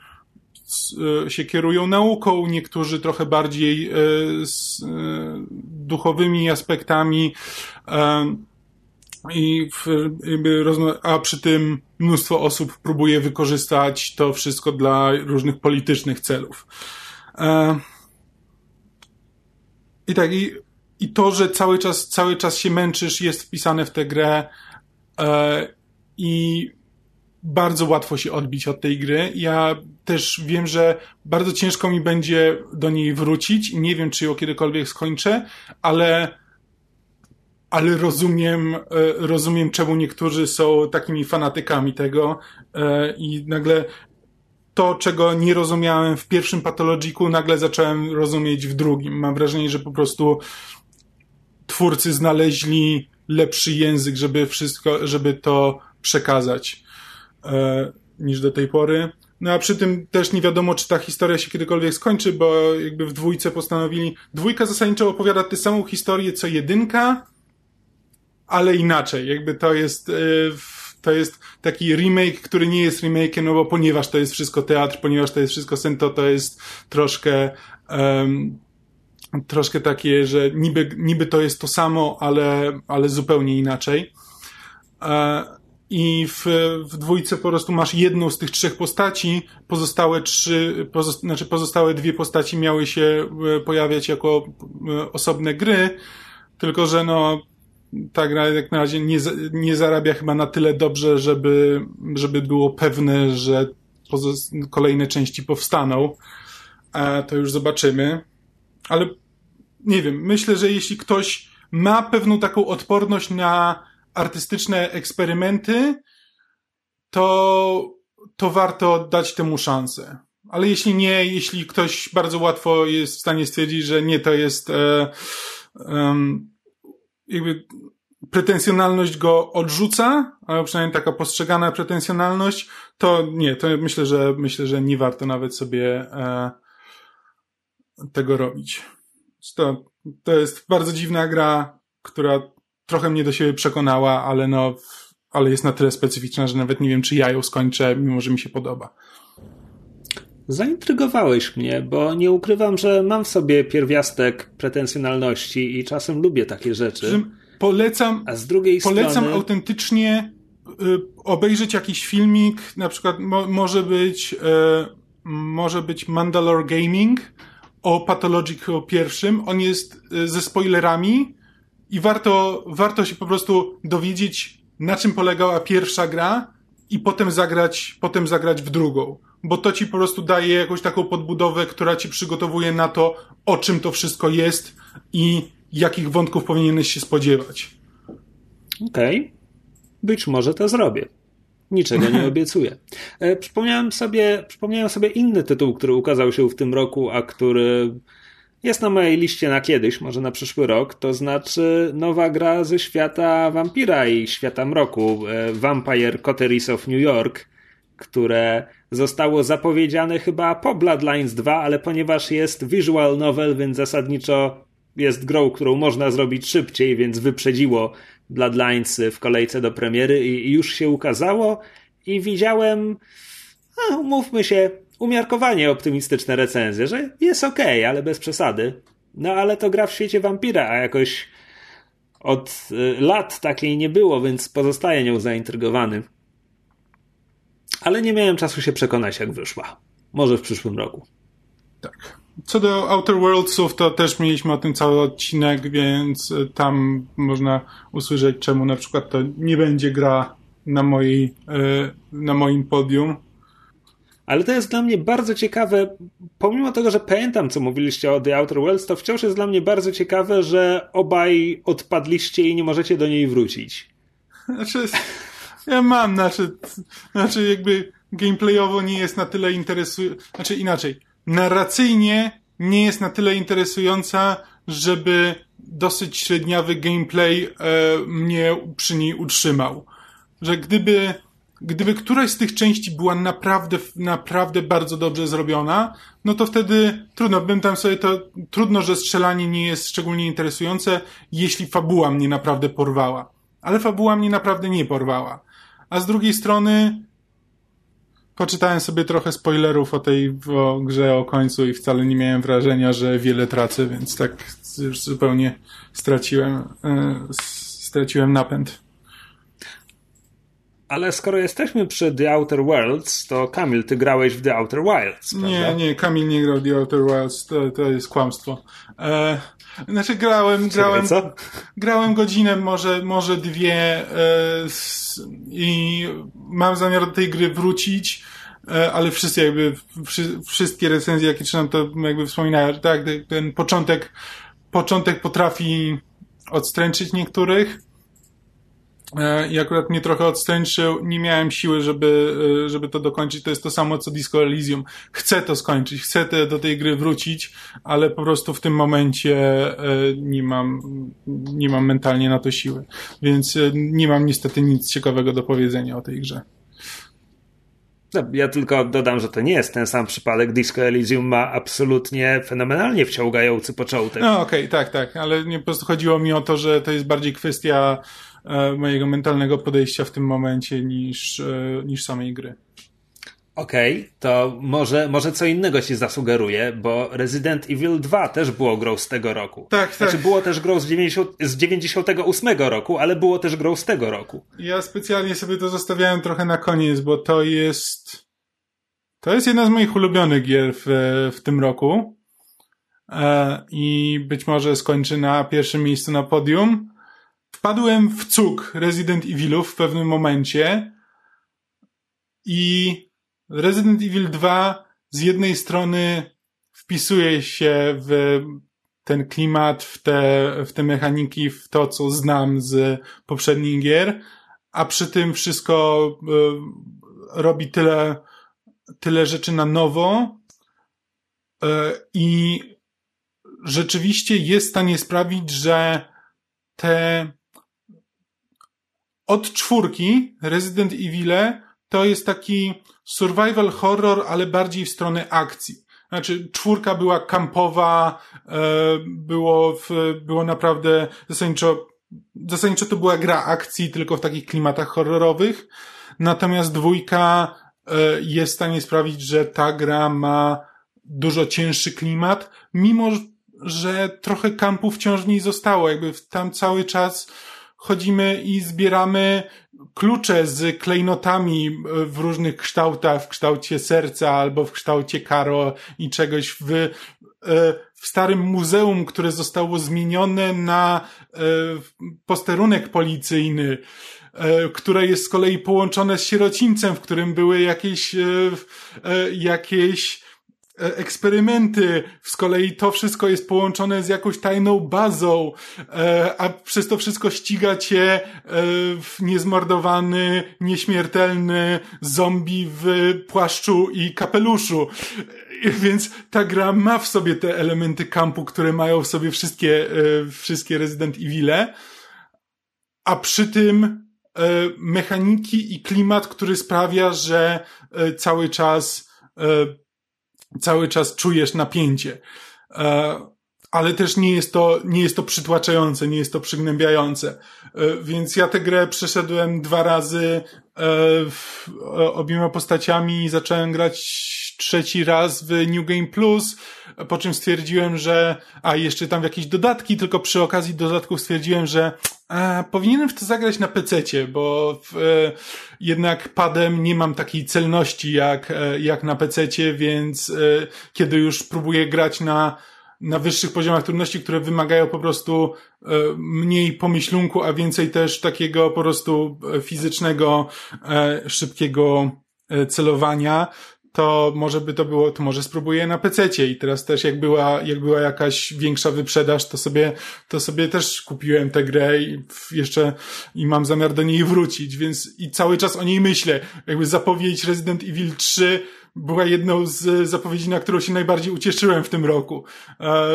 e, się kierują nauką, niektórzy trochę bardziej e, e, duchowymi aspektami i a przy tym mnóstwo osób próbuje wykorzystać to wszystko dla różnych politycznych celów. I tak, i, i to, że cały czas, cały czas się męczysz, jest wpisane w tę grę i bardzo łatwo się odbić od tej gry. Ja też wiem, że bardzo ciężko mi będzie do niej wrócić. Nie wiem, czy ją kiedykolwiek skończę, ale, ale rozumiem, e, rozumiem, czemu niektórzy są takimi fanatykami tego e, i nagle to, czego nie rozumiałem w pierwszym Pathologiku, nagle zacząłem rozumieć w drugim. Mam wrażenie, że po prostu twórcy znaleźli lepszy język, żeby wszystko, żeby to przekazać. E, niż do tej pory. No a przy tym też nie wiadomo, czy ta historia się kiedykolwiek skończy, bo jakby w dwójce postanowili. Dwójka zasadniczo opowiada tę samą historię co jedynka, ale inaczej. Jakby to jest, to jest taki remake, który nie jest remake'iem, no bo ponieważ to jest wszystko teatr, ponieważ to jest wszystko sento, to jest troszkę um, troszkę takie, że niby, niby to jest to samo, ale, ale zupełnie inaczej. E, I w, w dwójce po prostu masz jedną z tych trzech postaci, pozostałe trzy, pozost, znaczy pozostałe dwie postaci miały się e, pojawiać jako e, osobne gry, tylko że no, ta gra jak na razie nie, nie zarabia chyba na tyle dobrze, żeby, żeby było pewne, że kolejne części powstaną. A to już zobaczymy. Ale nie wiem, myślę, że jeśli ktoś ma pewną taką odporność na artystyczne eksperymenty, to, to warto dać temu szansę. Ale jeśli nie, jeśli ktoś bardzo łatwo jest w stanie stwierdzić, że nie, to jest e, jakby pretensjonalność go odrzuca, albo przynajmniej taka postrzegana pretensjonalność, to nie, to myślę, że myślę, że nie warto nawet sobie e, tego robić. To, to jest bardzo dziwna gra, która trochę mnie do siebie przekonała, ale no, ale jest na tyle specyficzna, że nawet nie wiem, czy ja ją skończę, mimo że mi się podoba. Zaintrygowałeś mnie, bo nie ukrywam, że mam w sobie pierwiastek pretensjonalności i czasem lubię takie rzeczy. Polecam, A z drugiej polecam strony... autentycznie y, obejrzeć jakiś filmik, na przykład mo, może być y, może być Mandalore Gaming, o Pathologic o pierwszym. On jest y, ze spoilerami i warto, warto się po prostu dowiedzieć, na czym polegała pierwsza gra i potem zagrać, potem zagrać w drugą. Bo to ci po prostu daje jakąś taką podbudowę, która ci przygotowuje na to, o czym to wszystko jest i jakich wątków powinieneś się spodziewać. Okej. Okay. Być może to zrobię. Niczego nie obiecuję. E, przypomniałem sobie, przypomniałem sobie inny tytuł, który ukazał się w tym roku, a który jest na mojej liście na kiedyś, może na przyszły rok, to znaczy nowa gra ze świata wampira i świata mroku, e, Vampire Coteries of New York, które zostało zapowiedziane chyba po Bloodlines 2, ale ponieważ jest visual novel, więc zasadniczo jest grą, którą można zrobić szybciej, więc wyprzedziło Bloodlines w kolejce do premiery i, już się ukazało. I widziałem, umówmy się, umiarkowanie optymistyczne recenzje, że jest ok, ale bez przesady. No ale to gra w świecie wampira, a jakoś od y, lat takiej nie było, więc pozostaję nią zaintrygowany. Ale nie miałem czasu się przekonać, jak wyszła. Może w przyszłym roku. Tak. Co do Outer Worldsów, to też mieliśmy o tym cały odcinek, więc e, tam można usłyszeć, czemu na przykład to nie będzie gra na, mojej, e, na moim podium. Ale to jest dla mnie bardzo ciekawe, pomimo tego, że pamiętam, co mówiliście o The Outer Worlds, to wciąż jest dla mnie bardzo ciekawe, że obaj odpadliście i nie możecie do niej wrócić. Znaczy, ja mam, znaczy, znaczy jakby gameplayowo nie jest na tyle interesujące, znaczy inaczej, narracyjnie nie jest na tyle interesująca, żeby dosyć średniawy gameplay e, mnie przy niej utrzymał. Że gdyby, gdyby któraś z tych części była naprawdę, naprawdę bardzo dobrze zrobiona, no to wtedy trudno, bym tam sobie to, trudno, że strzelanie nie jest szczególnie interesujące, jeśli fabuła mnie naprawdę porwała. Ale fabuła mnie naprawdę nie porwała. A z drugiej strony, poczytałem sobie trochę spoilerów o tej o grze o końcu i wcale nie miałem wrażenia, że wiele tracę, więc tak już zupełnie straciłem, e, straciłem napęd. Ale skoro jesteśmy przy The Outer Worlds, to Kamil, ty grałeś w The Outer Wilds, prawda? Nie, nie, Kamil nie grał w The Outer Wilds, to, to jest kłamstwo. E, znaczy grałem, grałem, grałem godzinę, może, może dwie e, i mam zamiar do tej gry wrócić, e, ale wszyscy jakby, wszy, wszystkie recenzje, jakie czytam, to jakby wspominają, że tak, ten początek, początek potrafi odstręczyć niektórych, i akurat mnie trochę odstręczył, nie miałem siły, żeby, e, żeby to dokończyć. To jest to samo co Disco Elysium. Chcę to skończyć, chcę te, do tej gry wrócić, ale po prostu w tym momencie e, nie mam, nie mam mentalnie na to siły. Więc nie mam niestety nic ciekawego do powiedzenia o tej grze. No, ja tylko dodam, że to nie jest ten sam przypadek. Disco Elysium ma absolutnie fenomenalnie wciągający początek. No okej, okay, tak, tak, ale nie po prostu chodziło mi o to, że to jest bardziej kwestia e, mojego mentalnego podejścia w tym momencie niż, e, niż samej gry. Okej, okay, to może, może co innego ci zasugeruje, bo Resident Evil 2 też było grą z tego roku. Tak, tak. Znaczy było też grą z, 90, z 98 roku, ale było też grą z tego roku. Ja specjalnie sobie to zostawiałem trochę na koniec, bo to jest to jest jedna z moich ulubionych gier w, w tym roku. E, I być może skończy na pierwszym miejscu na podium. Wpadłem w cuk Resident Evilów w pewnym momencie i Resident Evil 2 z jednej strony wpisuje się w ten klimat, w te, w te mechaniki, w to, co znam z poprzednich gier, a przy tym wszystko y, robi tyle, tyle rzeczy na nowo y, i rzeczywiście jest w stanie sprawić, że te od czwórki Resident Evil to jest taki survival horror, ale bardziej w stronę akcji. Znaczy, czwórka była kampowa, e, było, w, było naprawdę zasadniczo, zasadniczo to była gra akcji, tylko w takich klimatach horrorowych. Natomiast dwójka e, jest w stanie sprawić, że ta gra ma dużo cięższy klimat, mimo że trochę kampu wciąż w niej zostało. Jakby tam cały czas chodzimy i zbieramy klucze z klejnotami e, w różnych kształtach, w kształcie serca albo w kształcie karo i czegoś w, e, w starym muzeum, które zostało zmienione na e, posterunek policyjny które jest z kolei połączone z sierocińcem, w którym były jakieś, jakieś eksperymenty, z kolei to wszystko jest połączone z jakąś tajną bazą, e, a przez to wszystko ściga cię e, niezmordowany, nieśmiertelny zombie w płaszczu i kapeluszu. Więc ta gra ma w sobie te elementy kampu, które mają w sobie wszystkie, wszystkie Resident Evile, a przy tym mechaniki i klimat, który sprawia, że cały czas cały czas czujesz napięcie. E, ale też nie jest to, nie jest to przytłaczające, nie jest to przygnębiające. E, więc ja tę grę przeszedłem dwa razy e, obiema postaciami i zacząłem grać trzeci raz w New Game Plus, po czym stwierdziłem, że, a jeszcze tam jakieś dodatki, tylko przy okazji dodatków stwierdziłem, że a, powinienem w to zagrać na PC, bo w, e, jednak padem nie mam takiej celności jak, e, jak na PC, więc e, kiedy już próbuję grać na, na wyższych poziomach trudności, które wymagają po prostu e, mniej pomyślunku, a więcej też takiego po prostu e, fizycznego, e, szybkiego celowania, to może by to było, to może spróbuję na PC i teraz też jak była, jak była jakaś większa wyprzedaż, to sobie, to sobie też kupiłem tę grę i jeszcze i mam zamiar do niej wrócić, więc i cały czas o niej myślę. Jakby zapowiedź Resident Evil 3 była jedną z zapowiedzi, na którą się najbardziej ucieszyłem w tym roku. E,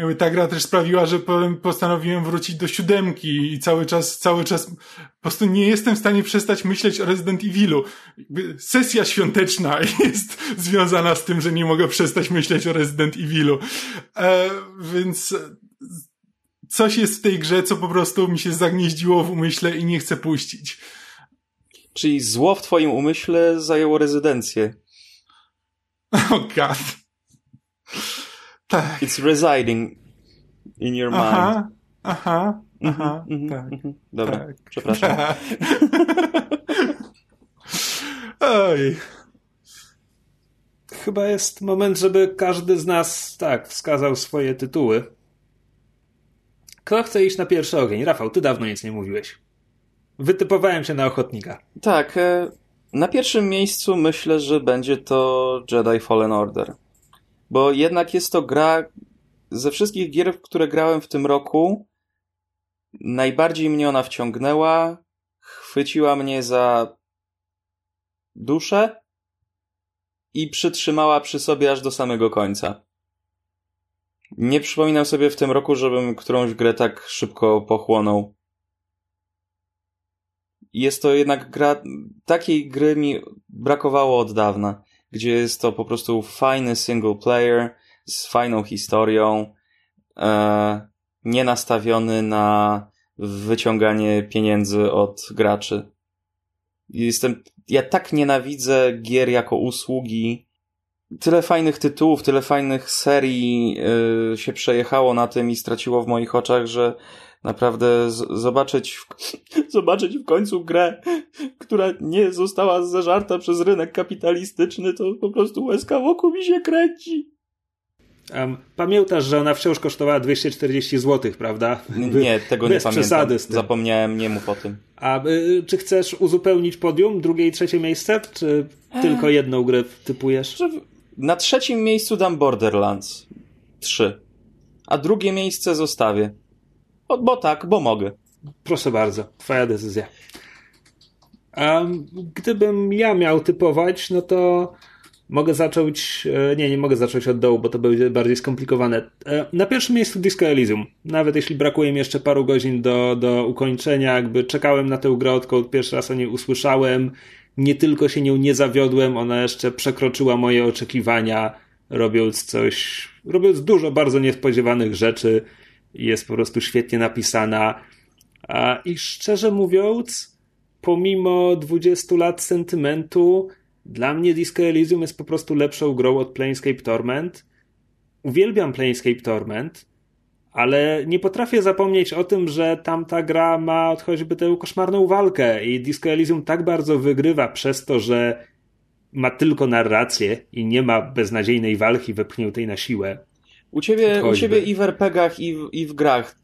jakby ta gra też sprawiła, że postanowiłem wrócić do siódemki i cały czas, cały czas po prostu nie jestem w stanie przestać myśleć o Resident Evilu. Jakby sesja świąteczna jest związana z tym, że nie mogę przestać myśleć o Resident Evilu. E, więc coś jest w tej grze, co po prostu mi się zagnieździło w umyśle i nie chcę puścić. Czyli zło w twoim umyśle zajęło rezydencję. Oh god. Tak. It's residing in your mind. Aha, aha, aha, mm -hmm, tak. Mm -hmm. Dobra, tak, przepraszam. Tak. Oj. Chyba jest moment, żeby każdy z nas, tak, wskazał swoje tytuły. Kto chce iść na pierwszy ogień? Rafał, ty dawno nic nie mówiłeś. Wytypowałem się na ochotnika. Tak, e, na pierwszym miejscu myślę, że będzie to Jedi Fallen Order. Bo jednak jest to gra ze wszystkich gier, które grałem w tym roku, najbardziej mnie ona wciągnęła, chwyciła mnie za duszę i przytrzymała przy sobie aż do samego końca. Nie przypominam sobie w tym roku, żebym którąś grę tak szybko pochłonął. Jest to jednak gra, takiej gry mi brakowało od dawna gdzie jest to po prostu fajny single player z fajną historią, e, nie nastawiony na wyciąganie pieniędzy od graczy. Jestem, ja tak nienawidzę gier jako usługi. Tyle fajnych tytułów, tyle fajnych serii yy, się przejechało na tym i straciło w moich oczach, że naprawdę zobaczyć, w, zobaczyć w końcu grę, która nie została zażarta przez rynek kapitalistyczny, to po prostu łezka wokół mi się kręci. Um, pamiętasz, że ona wciąż kosztowała 240 zł, prawda? Nie, tego nie pamiętam. Zapomniałem, nie mów o tym. A y, czy chcesz uzupełnić podium, drugie i trzecie miejsce, czy tylko jedną grę typujesz? Na trzecim miejscu dam Borderlands 3, a drugie miejsce zostawię. O, bo tak, bo mogę. Proszę bardzo, twoja decyzja. A gdybym ja miał typować, no to mogę zacząć. e, Nie, nie mogę zacząć od dołu, bo to będzie bardziej skomplikowane. E, Na pierwszym miejscu Disco Elysium. Nawet jeśli brakuje mi jeszcze paru godzin do, do ukończenia, jakby czekałem na tę grę, odkąd pierwszy raz o niej usłyszałem. Nie tylko się nią nie zawiodłem, ona jeszcze przekroczyła moje oczekiwania, robiąc coś, robiąc dużo bardzo niespodziewanych rzeczy. Jest po prostu świetnie napisana. I szczerze mówiąc, pomimo 20 lat sentymentu, dla mnie Disco Elysium jest po prostu lepszą grą od Planescape Torment. Uwielbiam Planescape Torment, ale nie potrafię zapomnieć o tym, że tamta gra ma choćby tę koszmarną walkę i Disco Elysium tak bardzo wygrywa przez to, że ma tylko narrację i nie ma beznadziejnej walki wepchniętej na siłę. U ciebie, u ciebie i w RPGach, i w, i w grach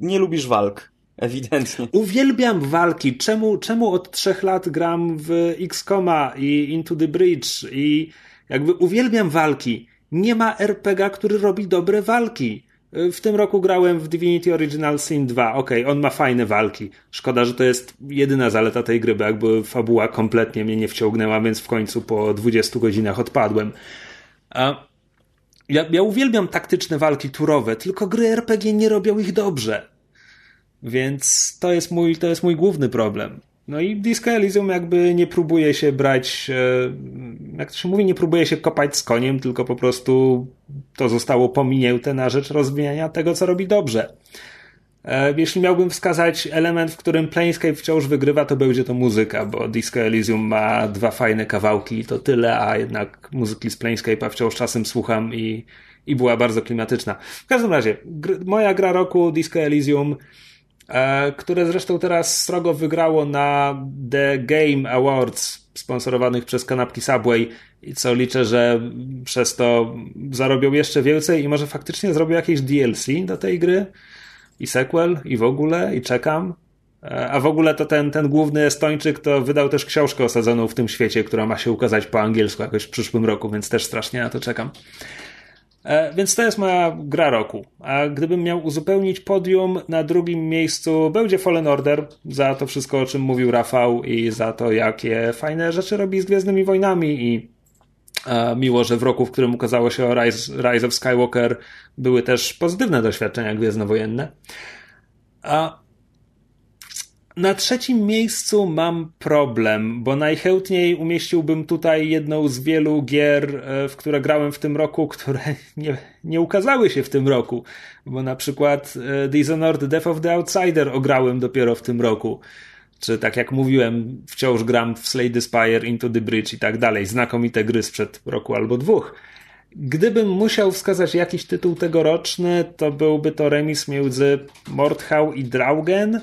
nie lubisz walk. Ewidentnie. Uwielbiam walki. Czemu, czemu od trzech lat gram w XCOMa i Into the Bridge i jakby uwielbiam walki. Nie ma RPG, który robi dobre walki. W tym roku grałem w Divinity Original Sin 2. Okej, on ma fajne walki. Szkoda, że to jest jedyna zaleta tej gry, bo jakby fabuła kompletnie mnie nie wciągnęła, więc w końcu po 20 godzinach odpadłem. A ja, ja uwielbiam taktyczne walki turowe, tylko gry RPG nie robią ich dobrze. Więc to jest mój, to jest mój główny problem. No i Disco Elysium jakby nie próbuje się brać, e, jak to się mówi, nie próbuje się kopać z koniem, tylko po prostu to zostało pominięte na rzecz rozwijania tego, co robi dobrze. E, Jeśli miałbym wskazać element, w którym Planescape wciąż wygrywa, to będzie to muzyka, bo Disco Elysium ma dwa fajne kawałki i to tyle, a jednak muzyki z Planescape'a wciąż czasem słucham i, i była bardzo klimatyczna. W każdym razie, gr- moja gra roku Disco Elysium e, które zresztą teraz srogo wygrało na The Game Awards sponsorowanych przez kanapki Subway i co liczę, że przez to zarobią jeszcze więcej i może faktycznie zrobią jakieś DLC do tej gry i sequel i w ogóle i czekam. E, A w ogóle to ten, ten główny Estończyk to wydał też książkę osadzoną w tym świecie, która ma się ukazać po angielsku jakoś w przyszłym roku, więc też strasznie na to czekam. E, Więc to jest moja gra roku. A gdybym miał uzupełnić podium, na drugim miejscu będzie Fallen Order za to wszystko, o czym mówił Rafał i za to, jakie fajne rzeczy robi z Gwiezdnymi Wojnami i miło, że w roku, w którym ukazało się Rise, Rise of Skywalker były też pozytywne doświadczenia gwiezdnowojenne. A na trzecim miejscu mam problem, bo najchętniej umieściłbym tutaj jedną z wielu gier, e, w które grałem w tym roku, które nie, nie ukazały się w tym roku. Bo na przykład e, Dishonored Death of the Outsider ograłem dopiero w tym roku. Czy tak jak mówiłem, wciąż gram w Slay the Spire, Into the Bridge i tak dalej. Znakomite gry sprzed roku albo dwóch. Gdybym musiał wskazać jakiś tytuł tegoroczny, to byłby to remis między Mordhau i Draugen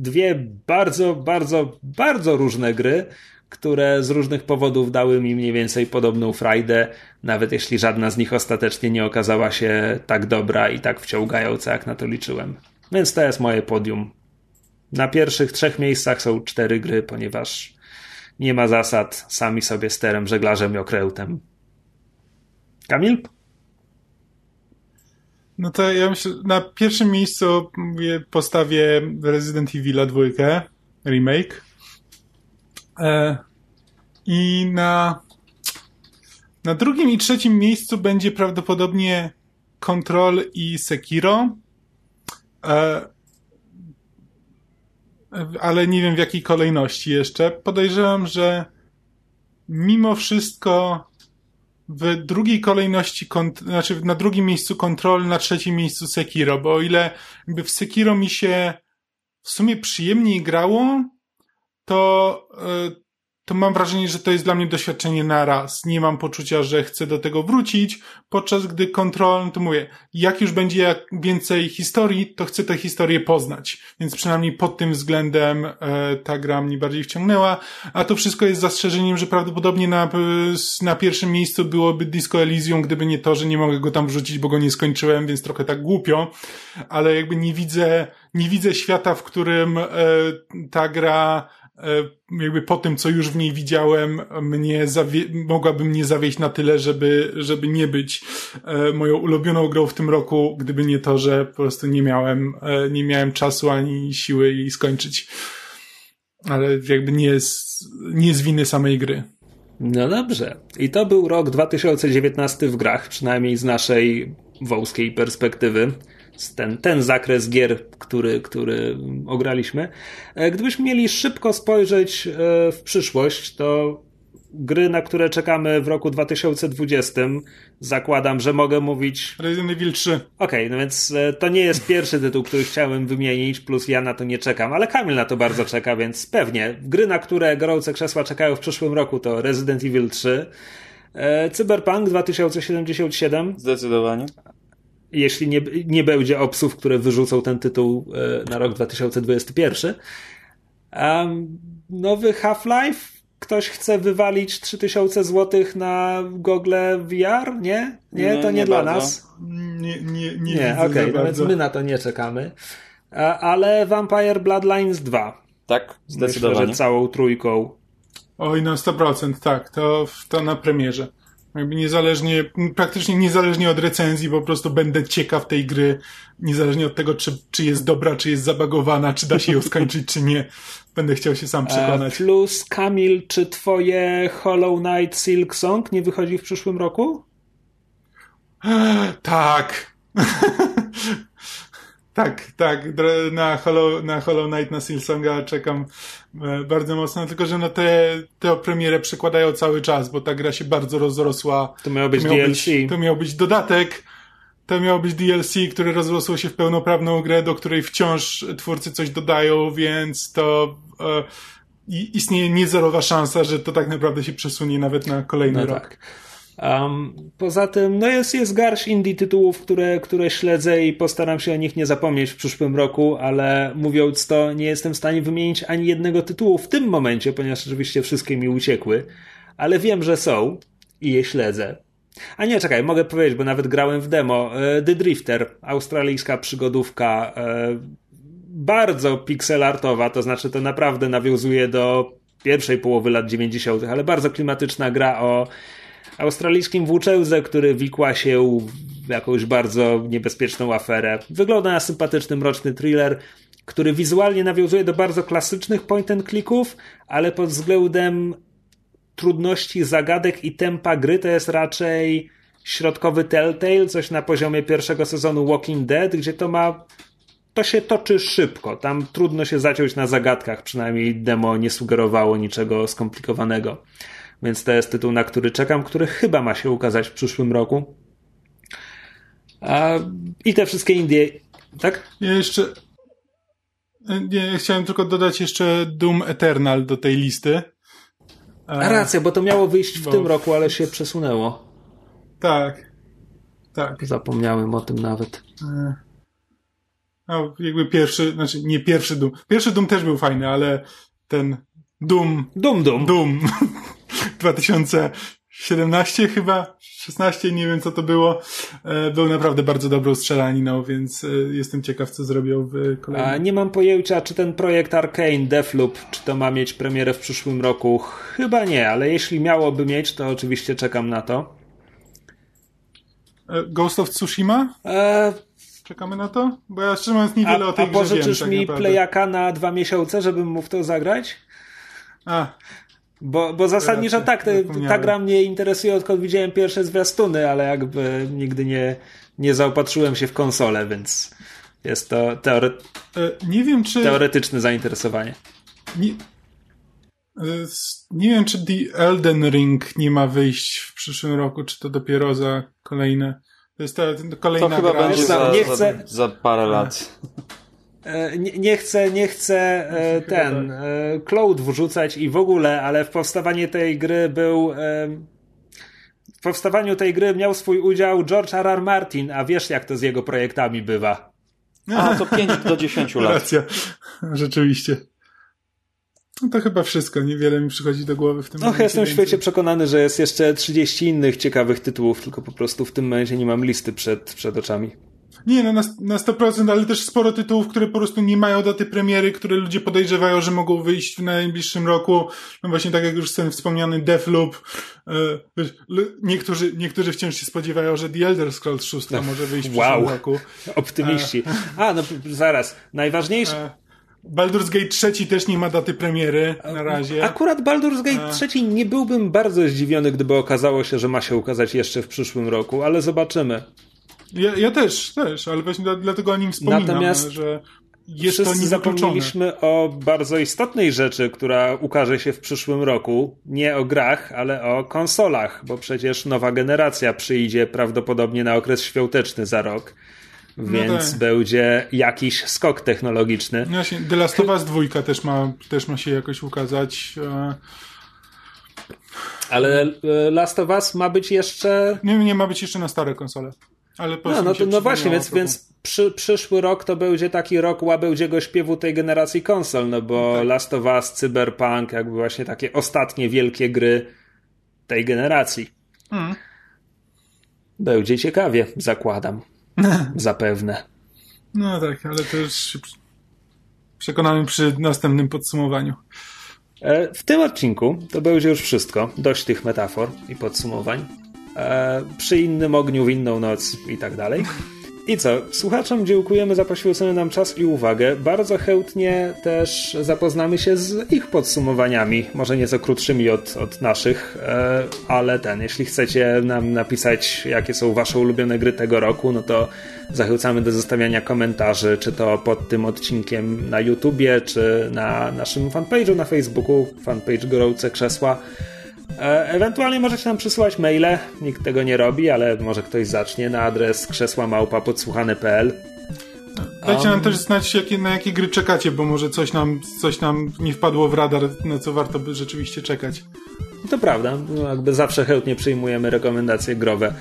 dwie bardzo, bardzo, bardzo różne gry, które z różnych powodów dały mi mniej więcej podobną frajdę, nawet jeśli żadna z nich ostatecznie nie okazała się tak dobra i tak wciągająca, jak na to liczyłem. Więc to jest moje podium. Na pierwszych trzech miejscach są cztery gry, ponieważ nie ma zasad, sami sobie sterem, żeglarzem i okrętem. Kamil? No to ja myślę, na pierwszym miejscu postawię Resident Evil 2 remake. E, I na, na drugim i trzecim miejscu będzie prawdopodobnie Control i Sekiro. Ale nie wiem w jakiej kolejności jeszcze. Podejrzewam, że mimo wszystko w drugiej kolejności, znaczy na drugim miejscu Control, na trzecim miejscu Sekiro, bo o ile jakby w Sekiro mi się w sumie przyjemniej grało, to, e, to mam wrażenie, że to jest dla mnie doświadczenie na raz. Nie mam poczucia, że chcę do tego wrócić, podczas gdy Control, to mówię, jak już będzie jak więcej historii, to chcę tę historię poznać. Więc przynajmniej pod tym względem e, ta gra mnie bardziej wciągnęła, a to wszystko jest zastrzeżeniem, że prawdopodobnie na, na pierwszym miejscu byłoby Disco Elysium, gdyby nie to, że nie mogę go tam wrzucić, bo go nie skończyłem, więc trochę tak głupio, ale jakby nie widzę, nie widzę świata, w którym e, ta gra jakby po tym, co już w niej widziałem, mnie zawie- mogłaby mnie zawieść na tyle, żeby, żeby nie być e, moją ulubioną grą w tym roku, gdyby nie to, że po prostu nie miałem, e, nie miałem czasu ani siły jej skończyć. Ale jakby nie jest, nie z winy samej gry. No dobrze. I to był rok 2019 w grach, przynajmniej z naszej wąskiej perspektywy ten, ten zakres gier, który, który ograliśmy. E, gdybyśmy mieli szybko spojrzeć e, w przyszłość, to gry, na które czekamy w roku 2020, zakładam, że mogę mówić. Resident Evil 3. Okej, okay, no więc e, to nie jest pierwszy tytuł, który chciałem wymienić, plus ja na to nie czekam, ale Kamil na to bardzo czeka, więc pewnie. Gry, na które gorące krzesła czekają w przyszłym roku to Resident Evil 3. Cyberpunk 2077. Zdecydowanie jeśli nie, nie będzie obsów, które wyrzucą ten tytuł e, na rok 2021. Um, nowy Half-Life? Ktoś chce wywalić 3000 zł na Google VR? Nie? Nie, to nie, nie dla bardzo. nas. Nie, nie, nie. Nie, okej, okay, no więc my na to nie czekamy. Ale Vampire Bloodlines 2. Tak, zdecydowanie. Myślę, że całą trójką. Oj, no 100%, tak, to, to na premierze. Jakby niezależnie, praktycznie niezależnie od recenzji, po prostu będę ciekaw tej gry, niezależnie od tego, czy, czy jest dobra, czy jest zabagowana, czy da się ją skończyć, czy nie. Będę chciał się sam przekonać. E, plus, Kamil, czy twoje Hollow Knight Silk Song nie wychodzi w przyszłym roku? tak. Tak, tak. Na Hollow, na Hollow Knight, na Silsonga czekam e, bardzo mocno, tylko że no te, te premierę przekładają cały czas, bo ta gra się bardzo rozrosła. To miał być to miał DLC. Być, to miał być dodatek, to miał być DLC, który rozrosło się w pełnoprawną grę, do której wciąż twórcy coś dodają, więc to e, istnieje niezerowa szansa, że to tak naprawdę się przesunie nawet na kolejny no rok. Tak. Um, poza tym, no jest, jest garść indie tytułów, które, które śledzę i postaram się o nich nie zapomnieć w przyszłym roku, ale mówiąc to, nie jestem w stanie wymienić ani jednego tytułu w tym momencie, ponieważ oczywiście wszystkie mi uciekły, ale wiem, że są i je śledzę. A nie, czekaj, mogę powiedzieć, bo nawet grałem w demo. E, The Drifter, australijska przygodówka, e, bardzo pixelartowa, to znaczy to naprawdę nawiązuje do pierwszej połowy lat 90., ale bardzo klimatyczna gra o australijskim włóczędze, który wikła się w jakąś bardzo niebezpieczną aferę. Wygląda na sympatyczny, mroczny thriller, który wizualnie nawiązuje do bardzo klasycznych point and clicków, ale pod względem trudności zagadek i tempa gry to jest raczej środkowy Telltale, coś na poziomie pierwszego sezonu Walking Dead, gdzie to ma to się toczy szybko. Tam trudno się zaciąć na zagadkach, przynajmniej demo nie sugerowało niczego skomplikowanego. Więc to jest tytuł, na który czekam, który chyba ma się ukazać w przyszłym roku. A, I te wszystkie Indie, tak? Ja jeszcze. Nie, chciałem tylko dodać jeszcze Doom Eternal do tej listy. A racja, bo to miało wyjść w bo... tym roku, ale się przesunęło. Tak. Tak. Zapomniałem o tym nawet. No, jakby pierwszy, znaczy nie pierwszy Doom. Pierwszy Doom też był fajny, ale ten Doom. Doom Doom. Doom. 2017 chyba, 16, nie wiem co to było, e, był naprawdę bardzo dobrą strzelaniną, więc e, jestem ciekaw, co zrobią w kolejnym. A nie mam pojęcia, czy ten projekt Arkane, Deathloop, czy to ma mieć premierę w przyszłym roku. Chyba nie, ale jeśli miałoby mieć, to oczywiście czekam na to. E, Ghost of Tsushima? E... Czekamy na to? Bo ja szczerze mówiąc niewiele a, o tej a grze pożyczysz tak mi naprawdę. playaka na dwa miesiące, żebym mógł w to zagrać? A, bo, bo zasadniczo tak, te, ta gra mnie interesuje odkąd widziałem pierwsze zwiastuny, ale jakby nigdy nie, nie zaopatrzyłem się w konsolę, więc jest to teore... E, nie wiem, czy... teoretyczne zainteresowanie. Nie... E, nie wiem, czy The Elden Ring nie ma wyjść w przyszłym roku, czy to dopiero za kolejne. To jest ta kolejna to chyba gra. będzie za, nie chcę... za, za parę lat. E, nie, nie chcę, nie chcę e, ten tak. e, cloud wrzucać i w ogóle, ale w powstawanie tej gry był w powstawaniu tej gry miał swój udział George R. R. Martin, a wiesz jak to z jego projektami bywa. A, to 5 do 10 lat. Racja. Rzeczywiście. No to chyba wszystko. Niewiele mi przychodzi do głowy w tym no, momencie. jestem w świecie przekonany, że jest jeszcze 30 innych ciekawych tytułów, tylko po prostu w tym momencie nie mam listy przed, przed oczami. Nie, no na, na 100%, ale też sporo tytułów, które po prostu nie mają daty premiery, które ludzie podejrzewają, że mogą wyjść w najbliższym roku. No właśnie tak jak już ten wspomniany Deathloop. E, niektórzy, niektórzy wciąż się spodziewają, że The Elder Scrolls 6 no, może wyjść w wow. przyszłym roku. Optymiści. E, A, no zaraz. Najważniejsze... E, Baldur's Gate 3 też nie ma daty premiery na razie. Akurat Baldur's Gate 3 nie byłbym bardzo zdziwiony, gdyby okazało się, że ma się ukazać jeszcze w przyszłym roku, ale zobaczymy. Ja, ja też, też, ale właśnie dlatego o nim wspominam, Natomiast że jest to niewykluczone. zapomnieliśmy o bardzo istotnej rzeczy, która ukaże się w przyszłym roku. Nie o grach, ale o konsolach, bo przecież nowa generacja przyjdzie prawdopodobnie na okres świąteczny za rok. No więc no tak. będzie jakiś skok technologiczny. No właśnie, The Last of Us 2 też ma, też ma się jakoś ukazać. E, ale e, Last of Us ma być jeszcze. Nie, nie ma być jeszcze na stare konsole. Ale no, no, to, no właśnie, więc, więc przy, przyszły rok to będzie taki rok łabędziego śpiewu tej generacji konsol, no bo tak. Last of Us, Cyberpunk, jakby właśnie takie ostatnie wielkie gry tej generacji. Mm. Będzie ciekawie, zakładam. Zapewne. No tak, ale to już przekonamy przy następnym podsumowaniu. E, w tym odcinku to będzie już wszystko. Dość tych metafor i podsumowań. E, przy innym ogniu, w inną noc i tak dalej. I co? Słuchaczom dziękujemy za poświęcony nam czas i uwagę. Bardzo chętnie też zapoznamy się z ich podsumowaniami, może nieco krótszymi od, od naszych, e, ale ten, jeśli chcecie nam napisać, jakie są wasze ulubione gry tego roku, no to zachęcamy do zostawiania komentarzy, czy to pod tym odcinkiem na YouTubie, czy na naszym fanpage'u na Facebooku, fanpage Gorące Krzesła. E, ewentualnie możecie nam przysyłać maile, nikt tego nie robi, ale może ktoś zacznie na adres krzesłamałpa.podsłuchane.pl Dajcie um, nam też znać, jakie, na jakie gry czekacie, bo może coś nam, coś nam nie wpadło w radar, na co warto by rzeczywiście czekać. To prawda, no, jakby zawsze chętnie przyjmujemy rekomendacje growe.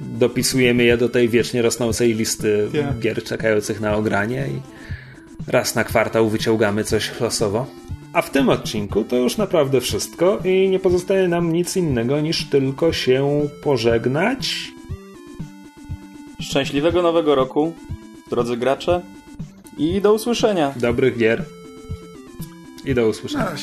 Dopisujemy je do tej wiecznie rosnącej listy yeah. gier czekających na ogranie i raz na kwartał wyciągamy coś losowo. A w tym odcinku to już naprawdę wszystko i nie pozostaje nam nic innego niż tylko się pożegnać. Szczęśliwego nowego roku, drodzy gracze, i do usłyszenia. Dobrych gier. I do usłyszenia.